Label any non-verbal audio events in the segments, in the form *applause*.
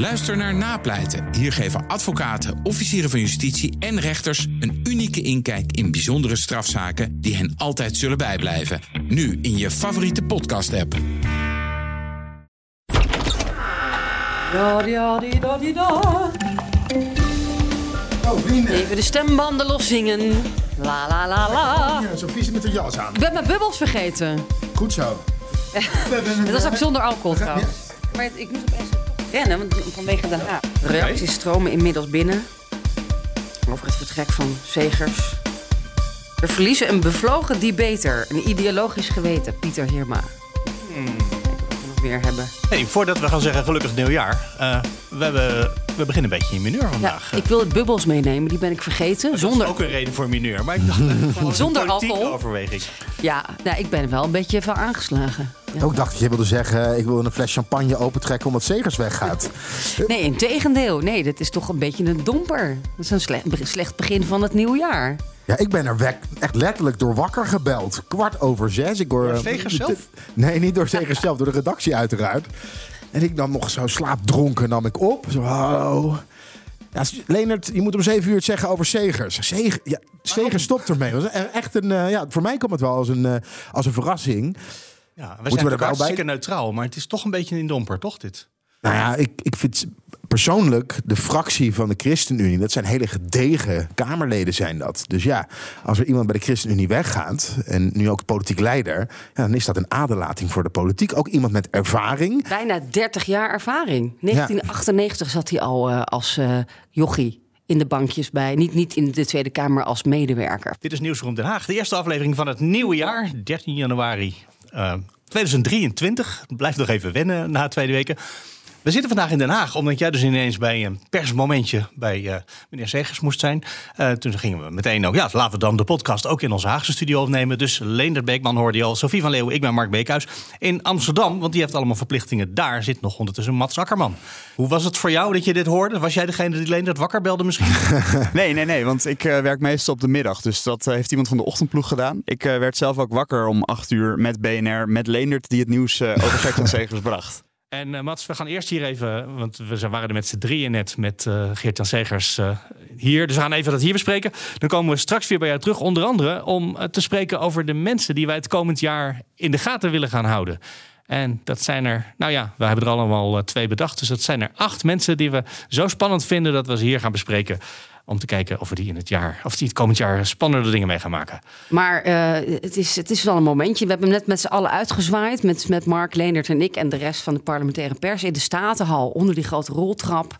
Luister naar Napleiten. Hier geven advocaten, officieren van justitie en rechters een unieke inkijk in bijzondere strafzaken die hen altijd zullen bijblijven. Nu in je favoriete podcast-app. Ja, ja, die, da, die, da. Oh, vrienden. Even de stembanden loszingen. La la la la. Ja, zit met een jas aan. Ik ben mijn bubbels vergeten. Goed zo. *laughs* Dat was ook zonder alcohol trouwens. Maar ik moest opeens rennen, want vanwege Den Haag. Reacties stromen inmiddels binnen. Over het vertrek van Zegers. We verliezen een bevlogen debater. Een ideologisch geweten, Pieter Heerma. Kijken wat we nog meer hebben. Hey, voordat we gaan zeggen gelukkig nieuwjaar. eh we, hebben, we beginnen een beetje in mineur Ja, vandaag. ik wil het bubbels meenemen, die ben ik vergeten. Dat Zonder, is ook een reden voor mineur. Maar ik dacht, Zonder alcohol. overweging. Ja, nou, ik ben wel een beetje van aangeslagen. Ja. Ook dacht dat je wilde zeggen, ik wil een fles champagne opentrekken omdat Zegers weggaat. *laughs* Nee, in tegendeel. Nee, dit is toch een beetje een domper. Dat is een slecht, slecht begin van het nieuwjaar. Ja, ik ben er weg, echt letterlijk door wakker gebeld. Kwart over zes. Ik hoor, Door eh, Zegers zelf? Nee, niet door Zegers zelf, door de redactie uiteraard. En ik nam nog zo slaapdronken nam ik op. Zo, hallo. Ja, Leonard, je moet om zeven uur het zeggen over Zegers. Zeger, ja, Zegers stopt ermee. Dat was echt een, eh, ja, voor mij kwam het wel als een, eh, als een verrassing. Ja, we er zijn wel natuurlijk bij? hartstikke neutraal. Maar het is toch een beetje een domper, toch dit? Nou ja, ik, ik vind persoonlijk de fractie van de ChristenUnie, dat zijn hele gedegen Kamerleden zijn dat. Dus ja, als er iemand bij de ChristenUnie weggaat, en nu ook politiek leider, ja, dan is dat een aderlating voor de politiek. Ook iemand met ervaring. Bijna 30 jaar ervaring. 1998 zat hij al eh, als eh, jochie in de bankjes bij. Niet, niet in de Tweede Kamer als medewerker. Dit is Nieuwsroom Den Haag. De eerste aflevering van het nieuwe jaar. 13 januari eh, 2023. Blijf nog even wennen na twee weken. We zitten vandaag in Den Haag, omdat jij dus ineens bij een persmomentje bij eh, meneer Zegers moest zijn. Eh, toen gingen we meteen ook, ja, laten we dan de podcast ook in onze Haagse studio opnemen. Dus Leendert Beekman hoorde je al, Sophie van Leeuwen, ik ben Mark Beekhuis. In Amsterdam, want die heeft allemaal verplichtingen. Daar zit nog ondertussen Mats Akkerman. Hoe was het voor jou dat je dit hoorde? Was jij degene die Leendert wakker belde misschien? *laughs* Nee, nee, nee, want ik eh, werk meestal op de middag. Dus dat heeft iemand van de ochtendploeg gedaan. Ik werd zelf ook wakker om 8 uur met BNR, met Leendert, die het nieuws over Gert-Jan *laughs* Segers bracht. En eh, Mats, we gaan eerst hier even, want we waren er met z'n drieën net met eh Geert-Jan Segers eh, hier. Dus we gaan even dat hier bespreken. Dan komen we straks weer bij jou terug, onder andere om te spreken over de mensen die wij het komend jaar in de gaten willen gaan houden. En dat zijn er, nou ja, we hebben er allemaal twee bedacht. Dus dat zijn er acht mensen die we zo spannend vinden dat we ze hier gaan bespreken. Om te kijken of we die in het jaar, of die het komend jaar spannende dingen mee gaan maken. Maar eh, het, is, het is wel een momentje. We hebben hem net met z'n allen uitgezwaaid. Met, met Mark, Leendert en ik en de rest van de parlementaire pers. In de Statenhal, onder die grote roltrap.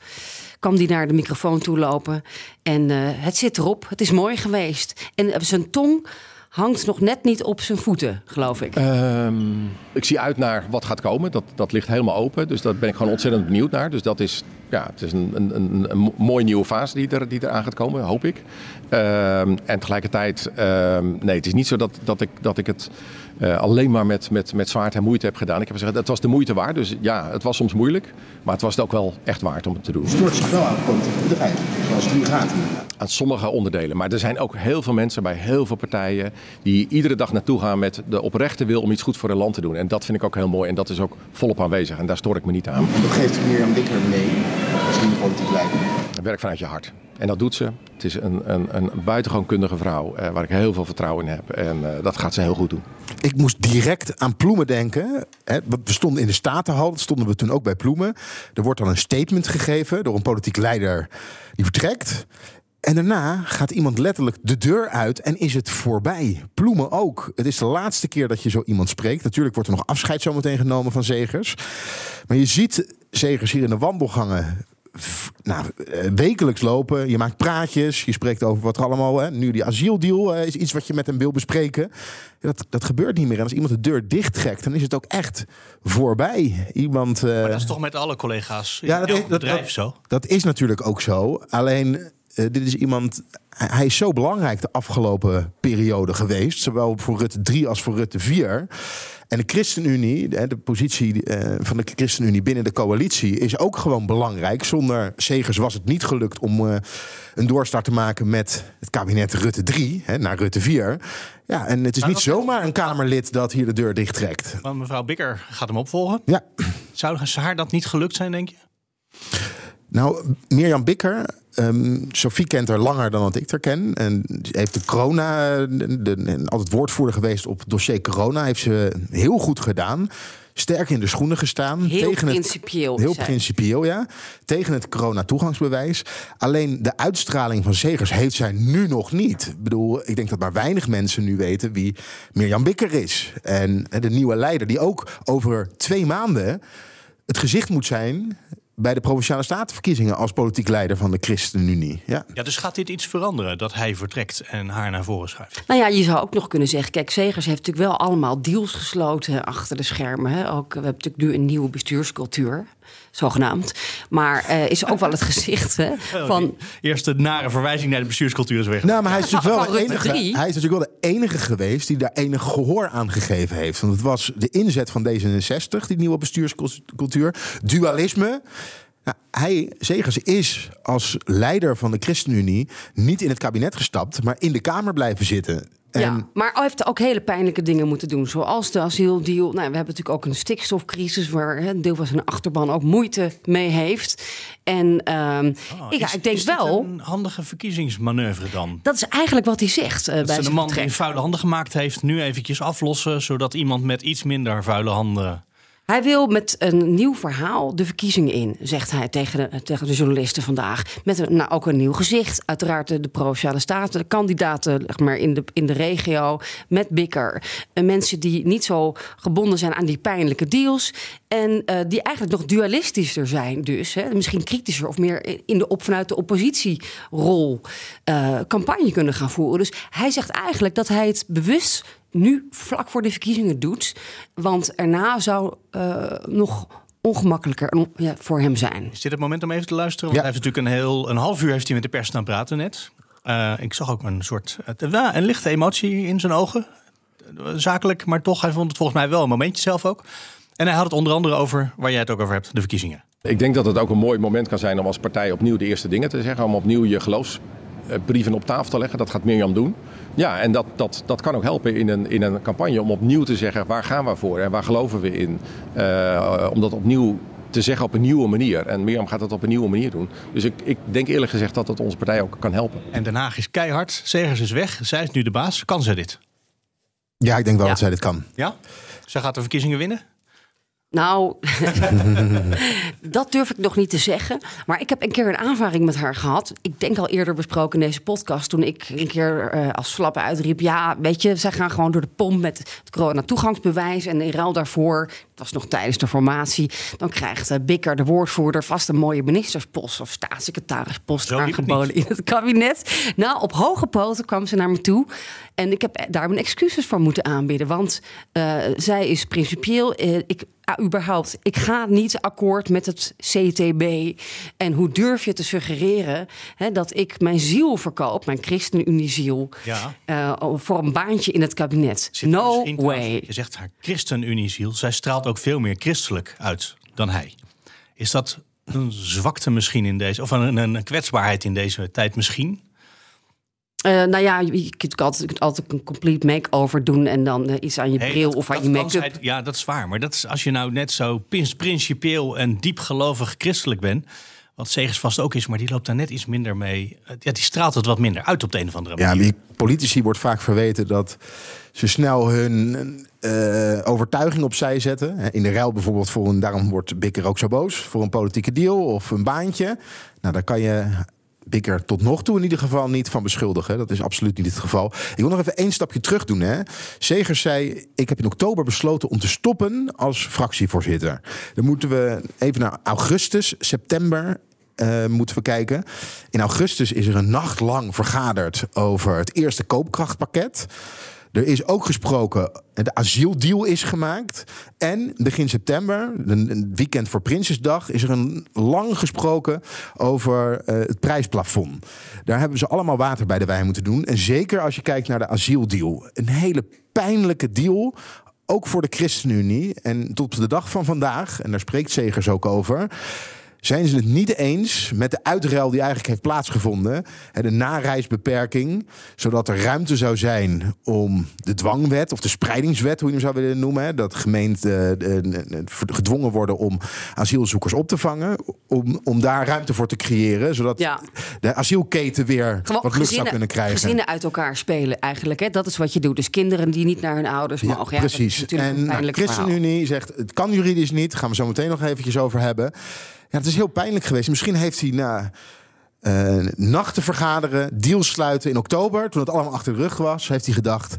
Kwam die naar de microfoon toe lopen. En eh, het zit erop. Het is mooi geweest. En eh, zijn tong hangt nog net niet op zijn voeten, geloof ik. Ehm, ik zie uit naar wat gaat komen. Dat, dat ligt helemaal open. Dus daar ben ik gewoon ontzettend benieuwd naar. Dus dat is, ja, het is een, een, een, een mooie nieuwe fase die er, die er aan gaat komen, hoop ik. Ehm, en tegelijkertijd, ehm, nee, het is niet zo dat, dat, ik, dat ik het eh, alleen maar met, met, met zwaard en moeite heb gedaan. Ik heb gezegd, het was de moeite waard. Dus ja, het was soms moeilijk. Maar het was het ook wel echt waard om het te doen. Stoort zich wel aan politieke bedrijf, zoals het nu gaat. Aan sommige onderdelen. Maar er zijn ook heel veel mensen bij heel veel partijen die iedere dag naartoe gaan met de oprechte wil om iets goed voor hun land te doen. En dat vind ik ook heel mooi en dat is ook volop aanwezig. En daar stoor ik me niet aan. Dat geeft Mirjam Dikker mee, als nieuwe politiek leider. Werk vanuit je hart. En dat doet ze. Het is een, een, een buitengewoon kundige vrouw eh, waar ik heel veel vertrouwen in heb. En eh, dat gaat ze heel goed doen. Ik moest direct aan Ploemen denken. We stonden in de Statenhal, dat stonden we toen ook bij Ploemen. Er wordt dan een statement gegeven door een politiek leider die vertrekt. En daarna gaat iemand letterlijk de deur uit en is het voorbij. Ploemen ook. Het is de laatste keer dat je zo iemand spreekt. Natuurlijk wordt er nog afscheid zometeen genomen van Zegers. Maar je ziet Zegers hier in de wandelgangen nou, eh, wekelijks lopen. Je maakt praatjes. Je spreekt over wat er allemaal. Hè. Nu die asieldeal eh, is iets wat je met hem wil bespreken. Dat, dat gebeurt niet meer. En als iemand de deur dichttrekt, dan is het ook echt voorbij. Iemand. eh, Maar dat is toch met alle collega's in Ja, dat elk is- dat- bedrijf dat- zo? dat is natuurlijk ook zo. Alleen, eh, dit is iemand. hij- is zo belangrijk de afgelopen periode geweest. Zowel voor Rutte 3 als voor Rutte 4. En de ChristenUnie, de de positie eh, van de ChristenUnie binnen de coalitie, is ook gewoon belangrijk. Zonder Segers was het niet gelukt om eh, een doorstart te maken met het kabinet Rutte 3, hè, naar Rutte 4. Ja, en het is niet zomaar een Kamerlid dat hier de deur dichttrekt. Want mevrouw Bikker gaat hem opvolgen. Ja. Zou haar dat niet gelukt zijn, denk je? Nou, Mirjam Bikker, ehm Sophie kent haar langer dan dat ik haar ken. En heeft de corona, de, de- altijd woordvoerder geweest op het dossier corona. Heeft ze heel goed gedaan. Sterk in de schoenen gestaan. Heel tegen het, principieel. Heel is hij. principieel, ja. Tegen het corona-toegangsbewijs. Alleen de uitstraling van Segers heeft zij nu nog niet. Ik bedoel, ik denk dat maar weinig mensen nu weten wie Mirjam Bikker is. En eh, de nieuwe leider, die ook over twee maanden het gezicht moet zijn bij de provinciale statenverkiezingen als politiek leider van de ChristenUnie. Ja. Ja, dus gaat dit iets veranderen dat hij vertrekt en haar naar voren schuift? Nou ja, je zou ook nog kunnen zeggen... Kijk, Segers heeft natuurlijk wel allemaal deals gesloten achter de schermen. Hè. Ook, we hebben natuurlijk nu een nieuwe bestuurscultuur, zogenaamd. Maar eh, is ook wel het gezicht hè, *laughs* van... Eerst de nare verwijzing naar de bestuurscultuur is weg. Nou, maar hij is natuurlijk wel de enige, hij is natuurlijk wel de enige geweest die daar enig gehoor aan gegeven heeft. Want het was de inzet van D66, die nieuwe bestuurscultuur. Dualisme. Nou, hij, Zegers, is als leider van de ChristenUnie niet in het kabinet gestapt, maar in de Kamer blijven zitten. En Ja, maar hij heeft ook hele pijnlijke dingen moeten doen. Zoals de asieldeal. Nou, we hebben natuurlijk ook een stikstofcrisis... waar hè, een deel van zijn achterban ook moeite mee heeft. En ehm, ik, ja, Oh, Is- ik denk is dit wel... een handige verkiezingsmanoeuvre dan? Dat is eigenlijk wat hij zegt eh, bij Dat ze de zijn man die vuile handen gemaakt heeft, nu eventjes aflossen, zodat iemand met iets minder vuile handen. Hij wil met een nieuw verhaal de verkiezingen in, zegt hij tegen de, tegen de journalisten vandaag. Met een, nou, ook een nieuw gezicht. Uiteraard de, de Provinciale Staten, de kandidaten zeg maar, in, de, in de regio. Met Bikker. En mensen die niet zo gebonden zijn aan die pijnlijke deals. En eh, die eigenlijk nog dualistischer zijn dus. Hè, misschien kritischer of meer in de, op, vanuit de oppositierol eh, campagne kunnen gaan voeren. Dus hij zegt eigenlijk dat hij het bewust nu vlak voor de verkiezingen doet. Want erna zou eh, nog ongemakkelijker on- ja, voor hem zijn. Is dit het moment om even te luisteren? Want Ja. hij heeft natuurlijk een heel een half uur heeft hij met de pers staan praten net. Eh, ik zag ook een soort eh, een lichte emotie in zijn ogen. Zakelijk, maar toch, hij vond het volgens mij wel een momentje zelf ook. En hij had het onder andere over waar jij het ook over hebt, de verkiezingen. Ik denk dat het ook een mooi moment kan zijn om als partij opnieuw de eerste dingen te zeggen. Om opnieuw je geloofsbrieven op tafel te leggen. Dat gaat Mirjam doen. Ja, en dat, dat, dat kan ook helpen in een, in een campagne om opnieuw te zeggen waar gaan we voor en waar geloven we in. Eh, om dat opnieuw te zeggen op een nieuwe manier. En Mirjam gaat dat op een nieuwe manier doen. Dus ik, ik denk eerlijk gezegd dat dat onze partij ook kan helpen. En Den Haag is keihard. Segers is weg. Zij is nu de baas. Kan zij dit? ja, ik denk wel Ja. dat zij dit kan. Ja? Zij gaat de verkiezingen winnen? Nou, *laughs* dat durf ik nog niet te zeggen. Maar ik heb een keer een aanvaring met haar gehad. Ik denk al eerder besproken in deze podcast. Toen ik een keer eh, als flappen uitriep. Ja, weet je, zij gaan gewoon door de pomp met het corona-toegangsbewijs. En in ruil daarvoor, dat was nog tijdens de formatie. Dan krijgt eh, Bikker, de woordvoerder, vast een mooie ministerspost of staatssecretarispost Zo het aangeboden in het kabinet. Nou, op hoge poten kwam ze naar me toe. En ik heb daar mijn excuses voor moeten aanbieden. Want eh, zij is principieel. ik, ah, überhaupt, ik ga niet akkoord met het CTB. En hoe durf je te suggereren hè, dat ik mijn ziel verkoop, mijn ChristenUnie-ziel, Ja. eh, voor een baantje in het kabinet? Zit No trouwens- way. Je zegt haar ChristenUnie-ziel. Zij straalt ook veel meer christelijk uit dan hij. Is dat een zwakte misschien in deze... of een, een kwetsbaarheid in deze tijd misschien? Eh, nou ja, je, kunt altijd, een complete make-over doen en dan eh, iets aan je Hey, bril dat- of aan je make-up. Ja, dat is waar. Maar dat is als je nou net zo prin- principieel en diepgelovig christelijk bent... wat Segers vast ook is, maar die loopt daar net iets minder mee. Eh, Ja, die straalt het wat minder uit op de een of andere Ja, manier. die politici wordt vaak verweten dat ze snel hun eh, overtuiging opzij zetten. Hè, In de ruil bijvoorbeeld voor een, daarom wordt Bikker ook zo boos, voor een politieke deal of een baantje. Nou, daar kan je Bikker tot nog toe in ieder geval niet van beschuldigen. Dat is absoluut niet het geval. Ik wil nog even één stapje terug doen. Hè. Segers zei, ik heb in oktober besloten om te stoppen als fractievoorzitter. Dan moeten we even naar augustus, september eh, moeten we kijken. In augustus is er een nacht lang vergaderd over het eerste koopkrachtpakket. Er is ook gesproken, de asieldeal is gemaakt. En begin september, een weekend voor Prinsjesdag, is er een lang gesproken over eh, het prijsplafond. Daar hebben ze allemaal water bij de wijn moeten doen. En zeker als je kijkt naar de asieldeal. Een hele pijnlijke deal. Ook voor de ChristenUnie. En tot de dag van vandaag, en daar spreekt Segers ook over zijn ze het niet eens met de uitruil die eigenlijk heeft plaatsgevonden. De nareisbeperking, zodat er ruimte zou zijn om de dwangwet of de spreidingswet, hoe je hem zou willen noemen, dat gemeenten eh, gedwongen worden om asielzoekers op te vangen, om, om daar ruimte voor te creëren, zodat Ja. de asielketen weer Gewoon wat lucht zou kunnen krijgen. gezinnen uit elkaar spelen eigenlijk. Hè? Dat is wat je doet. Dus kinderen die niet naar hun ouders mogen. Ja, precies. en nou, verhaal. ChristenUnie zegt het kan juridisch niet. Gaan we zo meteen nog eventjes over hebben. Ja, het is heel pijnlijk geweest. Misschien heeft hij na eh, nachten vergaderen, deals sluiten in oktober, toen het allemaal achter de rug was, heeft hij gedacht: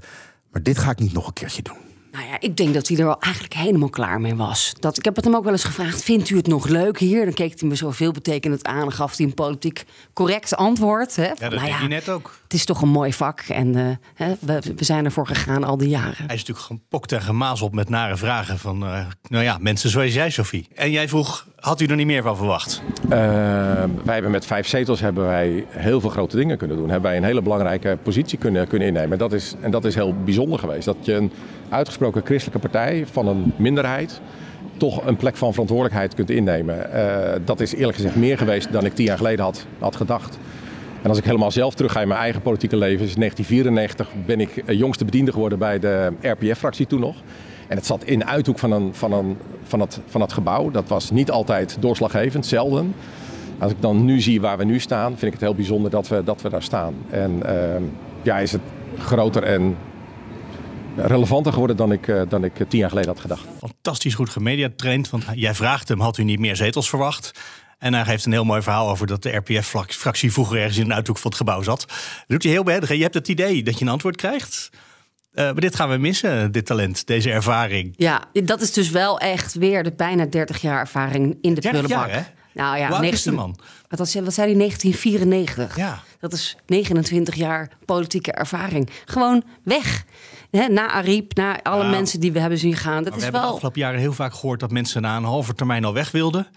maar dit ga ik niet nog een keertje doen. Nou ja, ik denk dat hij er wel eigenlijk helemaal klaar mee was. Dat, ik heb het hem ook wel eens gevraagd: vindt u het nog leuk hier? Dan keek hij me zo veelbetekenend aan en gaf hij een politiek correct antwoord. Hè? Ja, dat nou deed hij net ook. Het is toch een mooi vak en eh, hè, we, we zijn ervoor gegaan al die jaren. Hij is natuurlijk gepokt en gemazeld met nare vragen van, eh, nou ja, mensen zoals jij, Sophie. En jij vroeg, had u er niet meer van verwacht? Eh, wij hebben met vijf zetels hebben wij heel veel grote dingen kunnen doen. Hebben wij een hele belangrijke positie kunnen, kunnen innemen. Dat is, en dat is heel bijzonder geweest. Dat je een uitgesproken christelijke partij van een minderheid toch een plek van verantwoordelijkheid kunt innemen. Eh, dat is eerlijk gezegd meer geweest dan ik tien jaar geleden had, had gedacht. En als ik helemaal zelf terug ga in mijn eigen politieke leven, is 1994 ben ik eh, jongste bediende geworden bij de RPF-fractie toen nog. En het zat in de uithoek van, een, van, een, van, het, van het gebouw. Dat was niet altijd doorslaggevend, zelden. Als ik dan nu zie waar we nu staan, vind ik het heel bijzonder dat we, dat we daar staan. En ehm, ja, is het groter en relevanter geworden dan ik, eh, dan ik tien jaar geleden had gedacht. Fantastisch goed gemediatraind, want jij vraagt hem, had u niet meer zetels verwacht? En hij geeft een heel mooi verhaal over dat de RPF-fractie vroeger ergens in de uithoek van het gebouw zat. Dat doet hij heel behendig. En Je hebt het idee dat je een antwoord krijgt. Eh, maar dit gaan we missen, dit talent, deze ervaring. Ja, dat is dus wel echt weer de bijna 30 jaar ervaring in de 30 prullenbak. jaar, hè? Nou ja, Hoe oud is de 19 man? Wat, was, wat zei hij? 1994. Ja. Dat is 29 jaar politieke ervaring. Gewoon weg. Na Ariep, na alle mensen die we hebben zien gaan. Dat we is hebben de afgelopen jaren heel vaak gehoord dat mensen na een halve termijn al weg wilden.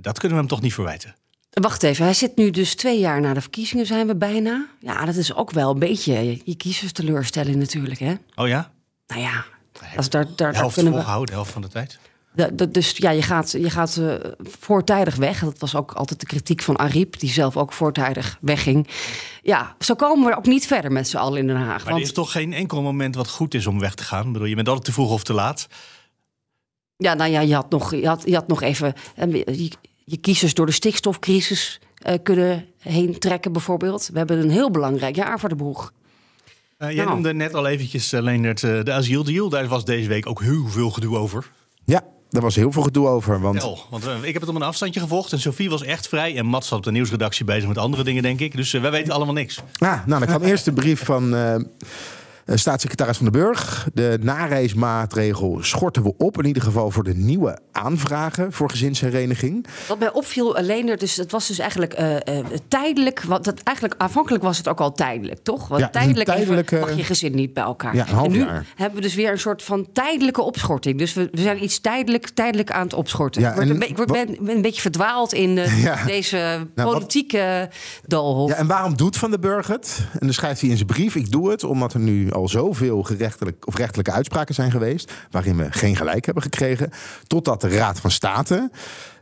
Dat kunnen we hem toch niet verwijten. Wacht even, hij zit nu dus twee jaar na de verkiezingen zijn we bijna. Ja, dat is ook wel een beetje je kiezers teleurstellen natuurlijk, hè? Oh ja? Nou ja, als daar, daar, De daar helft kunnen we... volgehouden, de helft van de tijd. De- de- dus ja, je gaat, je gaat eh, voortijdig weg. Dat was ook altijd de kritiek van Ariep, die zelf ook voortijdig wegging. Ja, zo komen we ook niet verder met z'n allen in Den Haag. Maar Want er is toch geen enkel moment wat goed is om weg te gaan? Ik bedoel, je bent altijd te vroeg of te laat. Ja, nou ja, je had nog, je had, je had nog even eh, je, je kiezers door de stikstofcrisis eh, kunnen heen trekken, bijvoorbeeld. We hebben een heel belangrijk jaar voor de boeg. Eh, jij Nou. noemde net al eventjes, uh, Leendert, eh, de asieldeal. Daar was deze week ook heel veel gedoe over. Ja, daar was heel veel gedoe over. Want want ik heb het op een afstandje gevolgd en Sophie was echt vrij. En Mats zat op de nieuwsredactie bezig met andere dingen, denk ik. Dus wij weten allemaal niks. Ah, nou, dan kwam eerst een brief van staatssecretaris Van den Burg. De nareismaatregel schorten we op, in ieder geval voor de nieuwe aanvragen voor gezinshereniging. Wat mij opviel alleen, er, dus het was dus eigenlijk eh, eh, tijdelijk. Wat, dat, eigenlijk aanvankelijk was het ook al tijdelijk, toch? Want Ja, tijdelijk even mag je gezin niet bij elkaar. Ja, en nu jaar. hebben we dus weer een soort van tijdelijke opschorting. Dus we, we zijn iets tijdelijk, tijdelijk aan het opschorten. Ja, ik word, en een, be- ik word wat- ben, ben een beetje verdwaald in eh, *laughs* Ja. deze wat- politieke doolhof. Ja, en waarom doet Van den Burg het? En dan schrijft hij in zijn brief: Ik doe het omdat er nu al zoveel gerechtelijk, of rechtelijke uitspraken zijn geweest. waarin we geen gelijk hebben gekregen. Totdat de Raad van State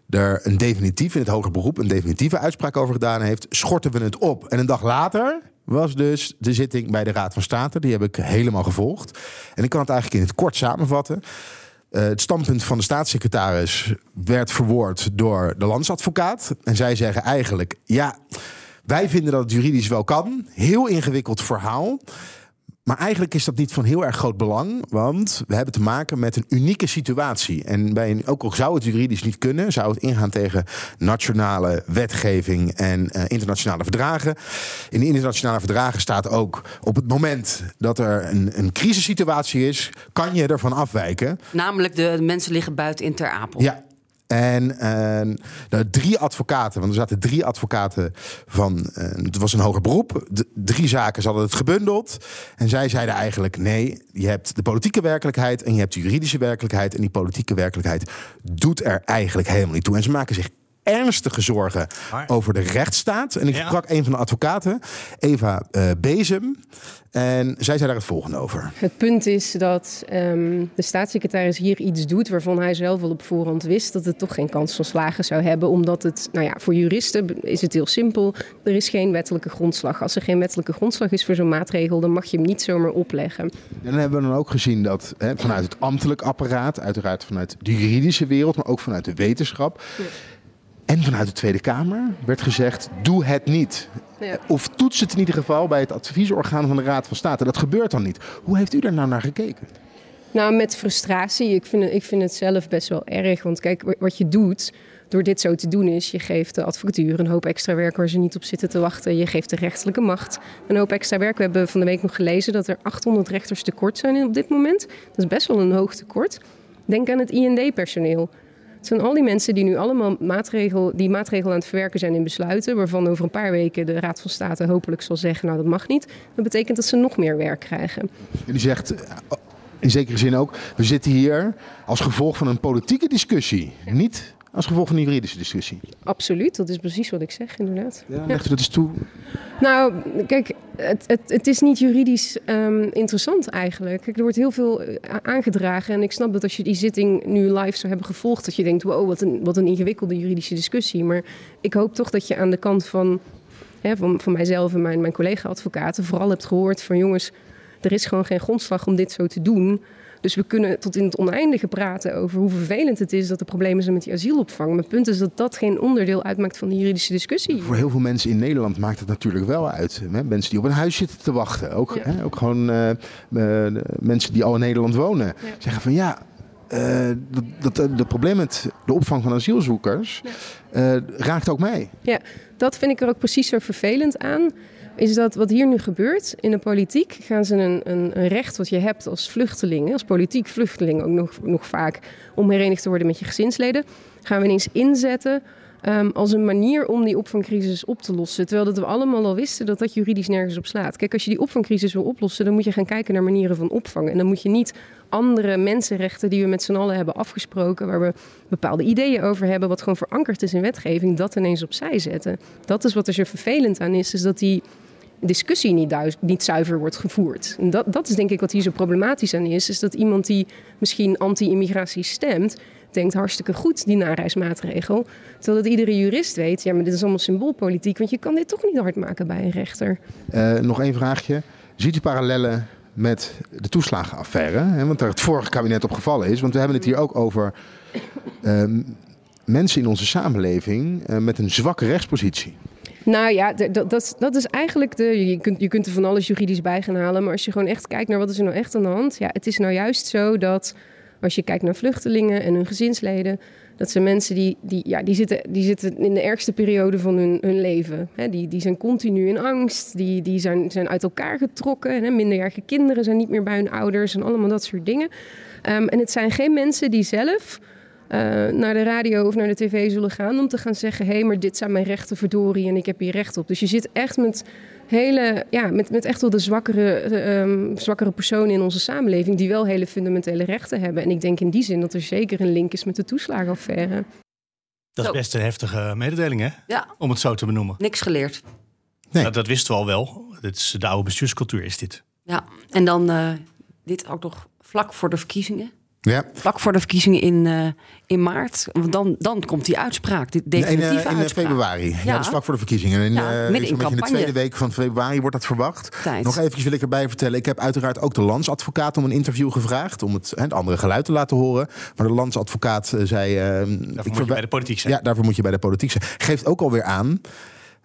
er een definitief in het hoger beroep een definitieve uitspraak over gedaan heeft, schorten we het op. En een dag later was dus de zitting bij de Raad van State. Die heb ik helemaal gevolgd. En ik kan het eigenlijk in het kort samenvatten. Eh, het standpunt van de staatssecretaris werd verwoord door de landsadvocaat. En zij zeggen eigenlijk: ja, wij vinden dat het juridisch wel kan. Heel ingewikkeld verhaal. Maar eigenlijk is dat niet van heel erg groot belang, want we hebben te maken met een unieke situatie. En bij een, ook al zou het juridisch niet kunnen, zou het ingaan tegen nationale wetgeving en eh, internationale verdragen. In de internationale verdragen staat ook op het moment dat er een, een crisissituatie is, kan je ervan afwijken. Namelijk de mensen liggen buiten in Ter Apel. Ja. En eh, de drie advocaten, want er zaten drie advocaten van, eh, het was een hoger beroep. Drie zaken, ze hadden het gebundeld. En zij zeiden eigenlijk: nee, je hebt de politieke werkelijkheid en je hebt de juridische werkelijkheid. En die politieke werkelijkheid doet er eigenlijk helemaal niet toe. En ze maken zich ernstige zorgen Maar- over de rechtsstaat. En ik Ja. sprak een van de advocaten, Eva eh, Bezem. En zij zei daar het volgende over. Het punt is dat ehm, de staatssecretaris hier iets doet waarvan hij zelf al op voorhand wist dat het toch geen kans van slagen zou hebben. Omdat het, nou ja, voor juristen is het heel simpel. Er is geen wettelijke grondslag. Als er geen wettelijke grondslag is voor zo'n maatregel, dan mag je hem niet zomaar opleggen. En dan hebben we dan ook gezien dat hè, vanuit het ambtelijk apparaat, uiteraard vanuit de juridische wereld, maar ook vanuit de wetenschap. En vanuit de Tweede Kamer werd gezegd: doe het niet. Ja. Of toets het in ieder geval bij het adviesorgaan van de Raad van State. Dat gebeurt dan niet. Hoe heeft u daar nou naar gekeken? Nou, met frustratie. Ik vind, het, ik vind het zelf best wel erg. Want kijk, wa- wat je doet door dit zo te doen is... je geeft de advocatuur een hoop extra werk waar ze niet op zitten te wachten. Je geeft de rechterlijke macht een hoop extra werk. We hebben van de week nog gelezen dat er 800 rechters tekort zijn op dit moment. Dat is best wel een hoog tekort. Denk aan het IND-personeel. Zijn al die mensen die nu allemaal maatregel, die maatregelen aan het verwerken zijn in besluiten... waarvan over een paar weken de Raad van State hopelijk zal zeggen... nou, dat mag niet. Dat betekent dat ze nog meer werk krijgen. En die zegt eh, in zekere zin ook: we zitten hier als gevolg van een politieke discussie. Niet als gevolg van een juridische discussie. Absoluut, dat is precies wat ik zeg, inderdaad. Ja, legt u dat eens toe? Nou, kijk, het, het, het is niet juridisch ehm, interessant eigenlijk. Kijk, er wordt heel veel eh, aangedragen. En ik snap dat als je die zitting nu live zou hebben gevolgd... dat je denkt, wow, wat een, wat een ingewikkelde juridische discussie. Maar ik hoop toch dat je aan de kant van, hè, van, van mijzelf en mijn, mijn collega-advocaten... vooral hebt gehoord van jongens, er is gewoon geen grondslag om dit zo te doen... Dus we kunnen tot in het oneindige praten over hoe vervelend het is dat er problemen zijn met die asielopvang. Maar het punt is dat dat geen onderdeel uitmaakt van de juridische discussie. Voor heel veel mensen in Nederland maakt het natuurlijk wel uit. Hè? Mensen die op een huis zitten te wachten. Ook, Ja. hè? ook gewoon eh, eh, de mensen die al in Nederland wonen. Zeggen van ja, eh, dat, dat, dat probleem met de opvang van asielzoekers raakt ook mij. Ja, dat vind ik er ook precies zo vervelend aan. Is dat wat hier nu gebeurt in de politiek, gaan ze een, een, een recht wat je hebt als vluchteling, als politiek vluchteling ook nog, nog vaak, om herenigd te worden met je gezinsleden, gaan we ineens inzetten ehm, als een manier om die opvangcrisis op te lossen. Terwijl dat we allemaal al wisten dat dat juridisch nergens op slaat. Kijk, als je die opvangcrisis wil oplossen, dan moet je gaan kijken naar manieren van opvang. En dan moet je niet andere mensenrechten die we met z'n allen hebben afgesproken, waar we bepaalde ideeën over hebben, wat gewoon verankerd is in wetgeving, dat ineens opzij zetten. Dat is wat er zo vervelend aan is, is dat die discussie niet, niet zuiver wordt gevoerd. En dat, dat is denk ik wat hier zo problematisch aan is, is dat iemand die misschien anti-immigratie stemt, denkt hartstikke goed, die nareismaatregel. Terwijl dat iedere jurist weet, ja, maar dit is allemaal symboolpolitiek, want je kan dit toch niet hard maken bij een rechter. Eh, nog één vraagje. Ziet u parallellen met de toeslagenaffaire? Hè? Want daar het vorige kabinet op gevallen is. Want we hebben het hier ook over ehm, mensen in onze samenleving eh, met een zwakke rechtspositie. Nou ja, dat, dat, is- dat is eigenlijk de. Je kunt, je kunt er van alles juridisch bij gaan halen. Maar als je gewoon echt kijkt naar wat is er nou echt aan de hand. Ja, het is nou juist zo dat als je kijkt naar vluchtelingen en hun gezinsleden. Dat zijn mensen die, die, ja, die, zitten, die zitten in de ergste periode van hun, hun leven. Die, die zijn continu in angst. Die, die zijn, zijn uit elkaar getrokken. Minderjarige kinderen zijn niet meer bij hun ouders. En allemaal dat soort dingen. Ehm, en het zijn geen mensen die zelf eh, naar de radio of naar de tv zullen gaan om te gaan zeggen: hé, hey, maar dit zijn mijn rechten, verdorie, en ik heb hier recht op. Dus je zit echt met hele, ja, met, met echt wel de zwakkere, eh, ehm, zwakkere personen in onze samenleving die wel hele fundamentele rechten hebben. En ik denk in die zin dat er zeker een link is met de toeslagenaffaire. Dat is Zo. best een heftige mededeling, hè? Ja, Om het zo te benoemen. niks geleerd. Nee. Nou, dat wisten we al wel. Dit is de oude bestuurscultuur, is dit. Ja, en dan eh, dit ook nog vlak voor de verkiezingen. Ja. Vlak voor de verkiezingen in, eh, in maart. Want dan, dan komt die uitspraak, die In, eh, definitieve in, eh, uitspraak. februari. Ja. Ja. dat is vlak voor de verkiezingen. En in, Ja, eh, midden zo'n in beetje in de tweede week van februari wordt dat verwacht. Tijd. Nog eventjes wil ik erbij vertellen. Ik heb uiteraard ook de landsadvocaat om een interview gevraagd. Om het, hè, het andere geluid te laten horen. Maar de landsadvocaat zei... eh, Daarvoor ik moet je bij de politiek zijn. Ja, daarvoor moet je bij de politiek zijn. Geeft ook alweer aan,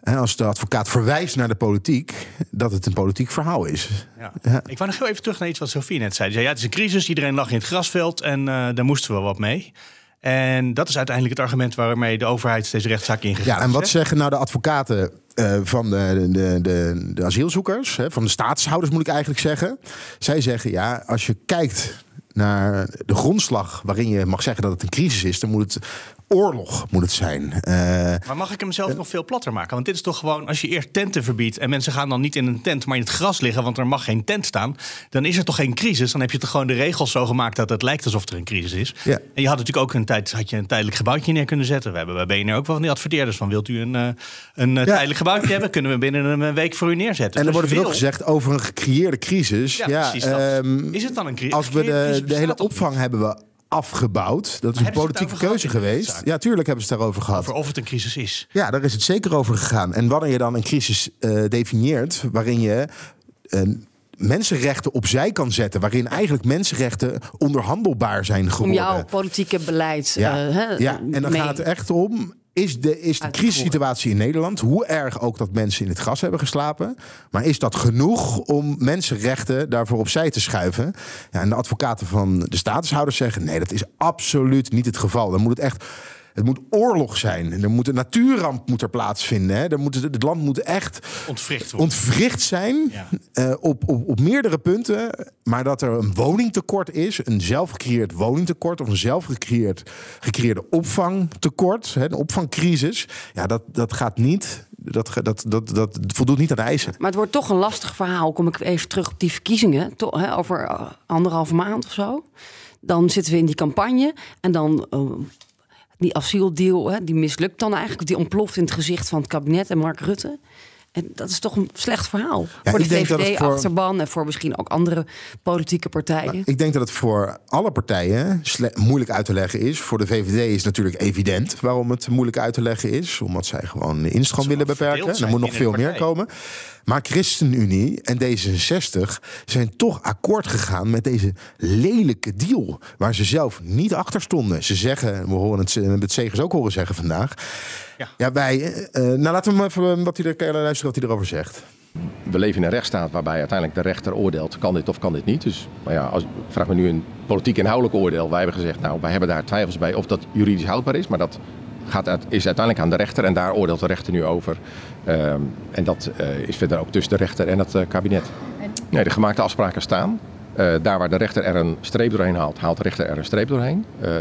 als de advocaat verwijst naar de politiek, dat het een politiek verhaal is. Ja. Ja. Ik wou nog heel even terug naar iets wat Sofie net zei. Die zei, ja, het is een crisis, iedereen lag in het grasveld en eh, daar moesten we wat mee. En dat is uiteindelijk het argument waarmee de overheid deze rechtszaak ingegaan Ja, en is, wat hè? zeggen nou de advocaten eh, van de, de, de, de asielzoekers, hè, van de staatshouders moet ik eigenlijk zeggen? Zij zeggen, ja, als je kijkt naar de grondslag waarin je mag zeggen dat het een crisis is, dan moet het oorlog moet het zijn. Eh, Maar mag ik hem zelf nog veel platter maken? Want dit is toch gewoon, als je eerst tenten verbiedt en mensen gaan dan niet in een tent, maar in het gras liggen, want er mag geen tent staan, dan is er toch geen crisis? Dan heb je toch gewoon de regels zo gemaakt dat het lijkt alsof er een crisis is. Ja. En je had natuurlijk ook een tijd, had je een tijdelijk gebouwtje neer kunnen zetten. We hebben bij BNR ook wel van die adverteerders van, wilt u een, eh, een eh, Ja. tijdelijk gebouwtje hebben? Kunnen we binnen een week voor u neerzetten. en er Dus wordt er je ook gezegd over een gecreëerde crisis. Ja, precies ehm, Is het dan een crisis? als we de, de hele opvang hebben we afgebouwd. Dat is een politieke keuze geweest. Ja, tuurlijk hebben ze het daarover gehad. Over of het een crisis is. Ja, daar is het zeker over gegaan. En wanneer je dan een crisis eh, definieert waarin je eh, mensenrechten opzij kan zetten, waarin eigenlijk mensenrechten onderhandelbaar zijn Om geworden. jouw politieke beleid. Ja, eh, hè, ja. en dan mee- gaat het echt om. Is de, is de crisissituatie in Nederland, hoe erg ook dat mensen in het gras hebben geslapen, maar is dat genoeg om mensenrechten daarvoor opzij te schuiven? Ja, en de advocaten van de statushouders zeggen: nee, dat is absoluut niet het geval. Dan moet het echt. Het moet oorlog zijn. Er moet een natuurramp moet er plaatsvinden. Hè. Er moet, het land moet echt Ontwricht ontwricht zijn Ja. eh, op, op, op meerdere punten. Maar dat er een woningtekort is, een zelfgecreëerd woningtekort of een zelfgecreëerd gecreëerde opvangtekort, hè, een opvangcrisis. Ja, dat, dat gaat niet. Dat, dat, dat, dat voldoet niet aan de eisen. Maar het wordt toch een lastig verhaal. Kom ik even terug op die verkiezingen. To- hè, over eh, anderhalve maand of zo. Dan zitten we in die campagne. En dan eh, die asieldeal, hè, die mislukt dan eigenlijk. Die ontploft in het gezicht van het kabinet en Mark Rutte. En dat is toch een slecht verhaal. voor de het voor- VVD-achterban en voor misschien ook andere politieke partijen. Ik denk dat het voor alle partijen moeilijk uit te leggen is. Voor de VVD is het natuurlijk evident waarom het moeilijk uit te leggen is. Omdat zij gewoon de instroom willen beperken. Er moet nog veel meer komen. Maar ChristenUnie en D66 zijn toch akkoord gegaan met deze lelijke deal. Waar ze zelf niet achter stonden. Ze zeggen, we horen het, we hebben het Segers ook horen zeggen vandaag. Ja. Ja, wij, eh, eh, nou laten we maar even wat hij, er, je luisteren wat hij erover zegt. We leven in een rechtsstaat waarbij uiteindelijk de rechter oordeelt, kan dit of kan dit niet. Dus maar ja, als, vraag me nu een politiek inhoudelijk oordeel. Wij hebben gezegd, nou, wij hebben daar twijfels bij of dat juridisch houdbaar is. Maar dat gaat uit, is uiteindelijk aan de rechter en daar oordeelt de rechter nu over. Ehm, en dat eh, is verder ook tussen de rechter en het eh, kabinet. Nee, de gemaakte afspraken staan. Eh, daar waar de rechter er een streep doorheen haalt, haalt de rechter er een streep doorheen. Eh,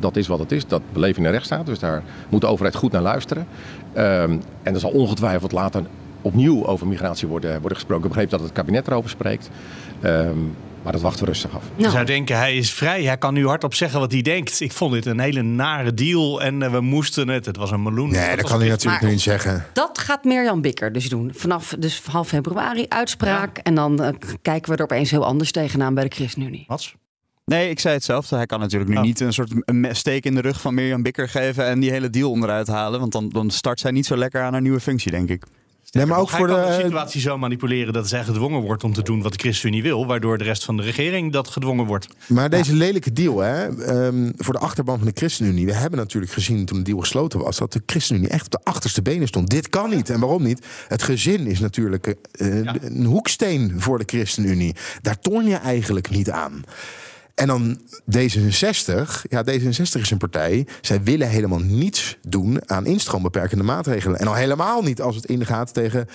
dat is wat het is. Dat we leven in een rechtsstaat, dus daar moet de overheid goed naar luisteren. Ehm, en er zal ongetwijfeld later opnieuw over migratie worden, worden gesproken. Ik begreep dat het kabinet erover spreekt. Maar dat wachten we rustig af. Je Nou, zou denken, hij is vrij. Hij kan nu hardop zeggen wat hij denkt. Ik vond dit een hele nare deal en eh, we moesten het. Het was een meloen. Nee, Dat kan hij natuurlijk Maar- niet zeggen. dat gaat Mirjam Bikker dus doen. Vanaf dus half februari uitspraak. En dan eh, kijken we er opeens heel anders tegenaan bij de ChristenUnie. Wat? Nee, ik zei hetzelfde. Hij kan natuurlijk nu Oh. niet een soort steek in de rug van Mirjam Bikker geven en die hele deal onderuit halen. Want dan, dan start zij niet zo lekker aan haar nieuwe functie, denk ik. Nee, maar ook voor kan de de, situatie zo manipuleren dat zij gedwongen wordt om te doen wat de ChristenUnie wil. Waardoor de rest van de regering dat gedwongen wordt. Maar deze lelijke deal, hè, ehm, voor de achterban van de ChristenUnie. We hebben natuurlijk gezien toen de deal gesloten was, dat de ChristenUnie echt op de achterste benen stond. Dit kan niet. En waarom niet? Het gezin is natuurlijk eh, Ja. een hoeksteen voor de ChristenUnie. Daar toorn je eigenlijk niet aan. En dan D66. Ja, D66 is een partij. Zij willen helemaal niets doen aan instroombeperkende maatregelen. En al helemaal niet als het ingaat tegen,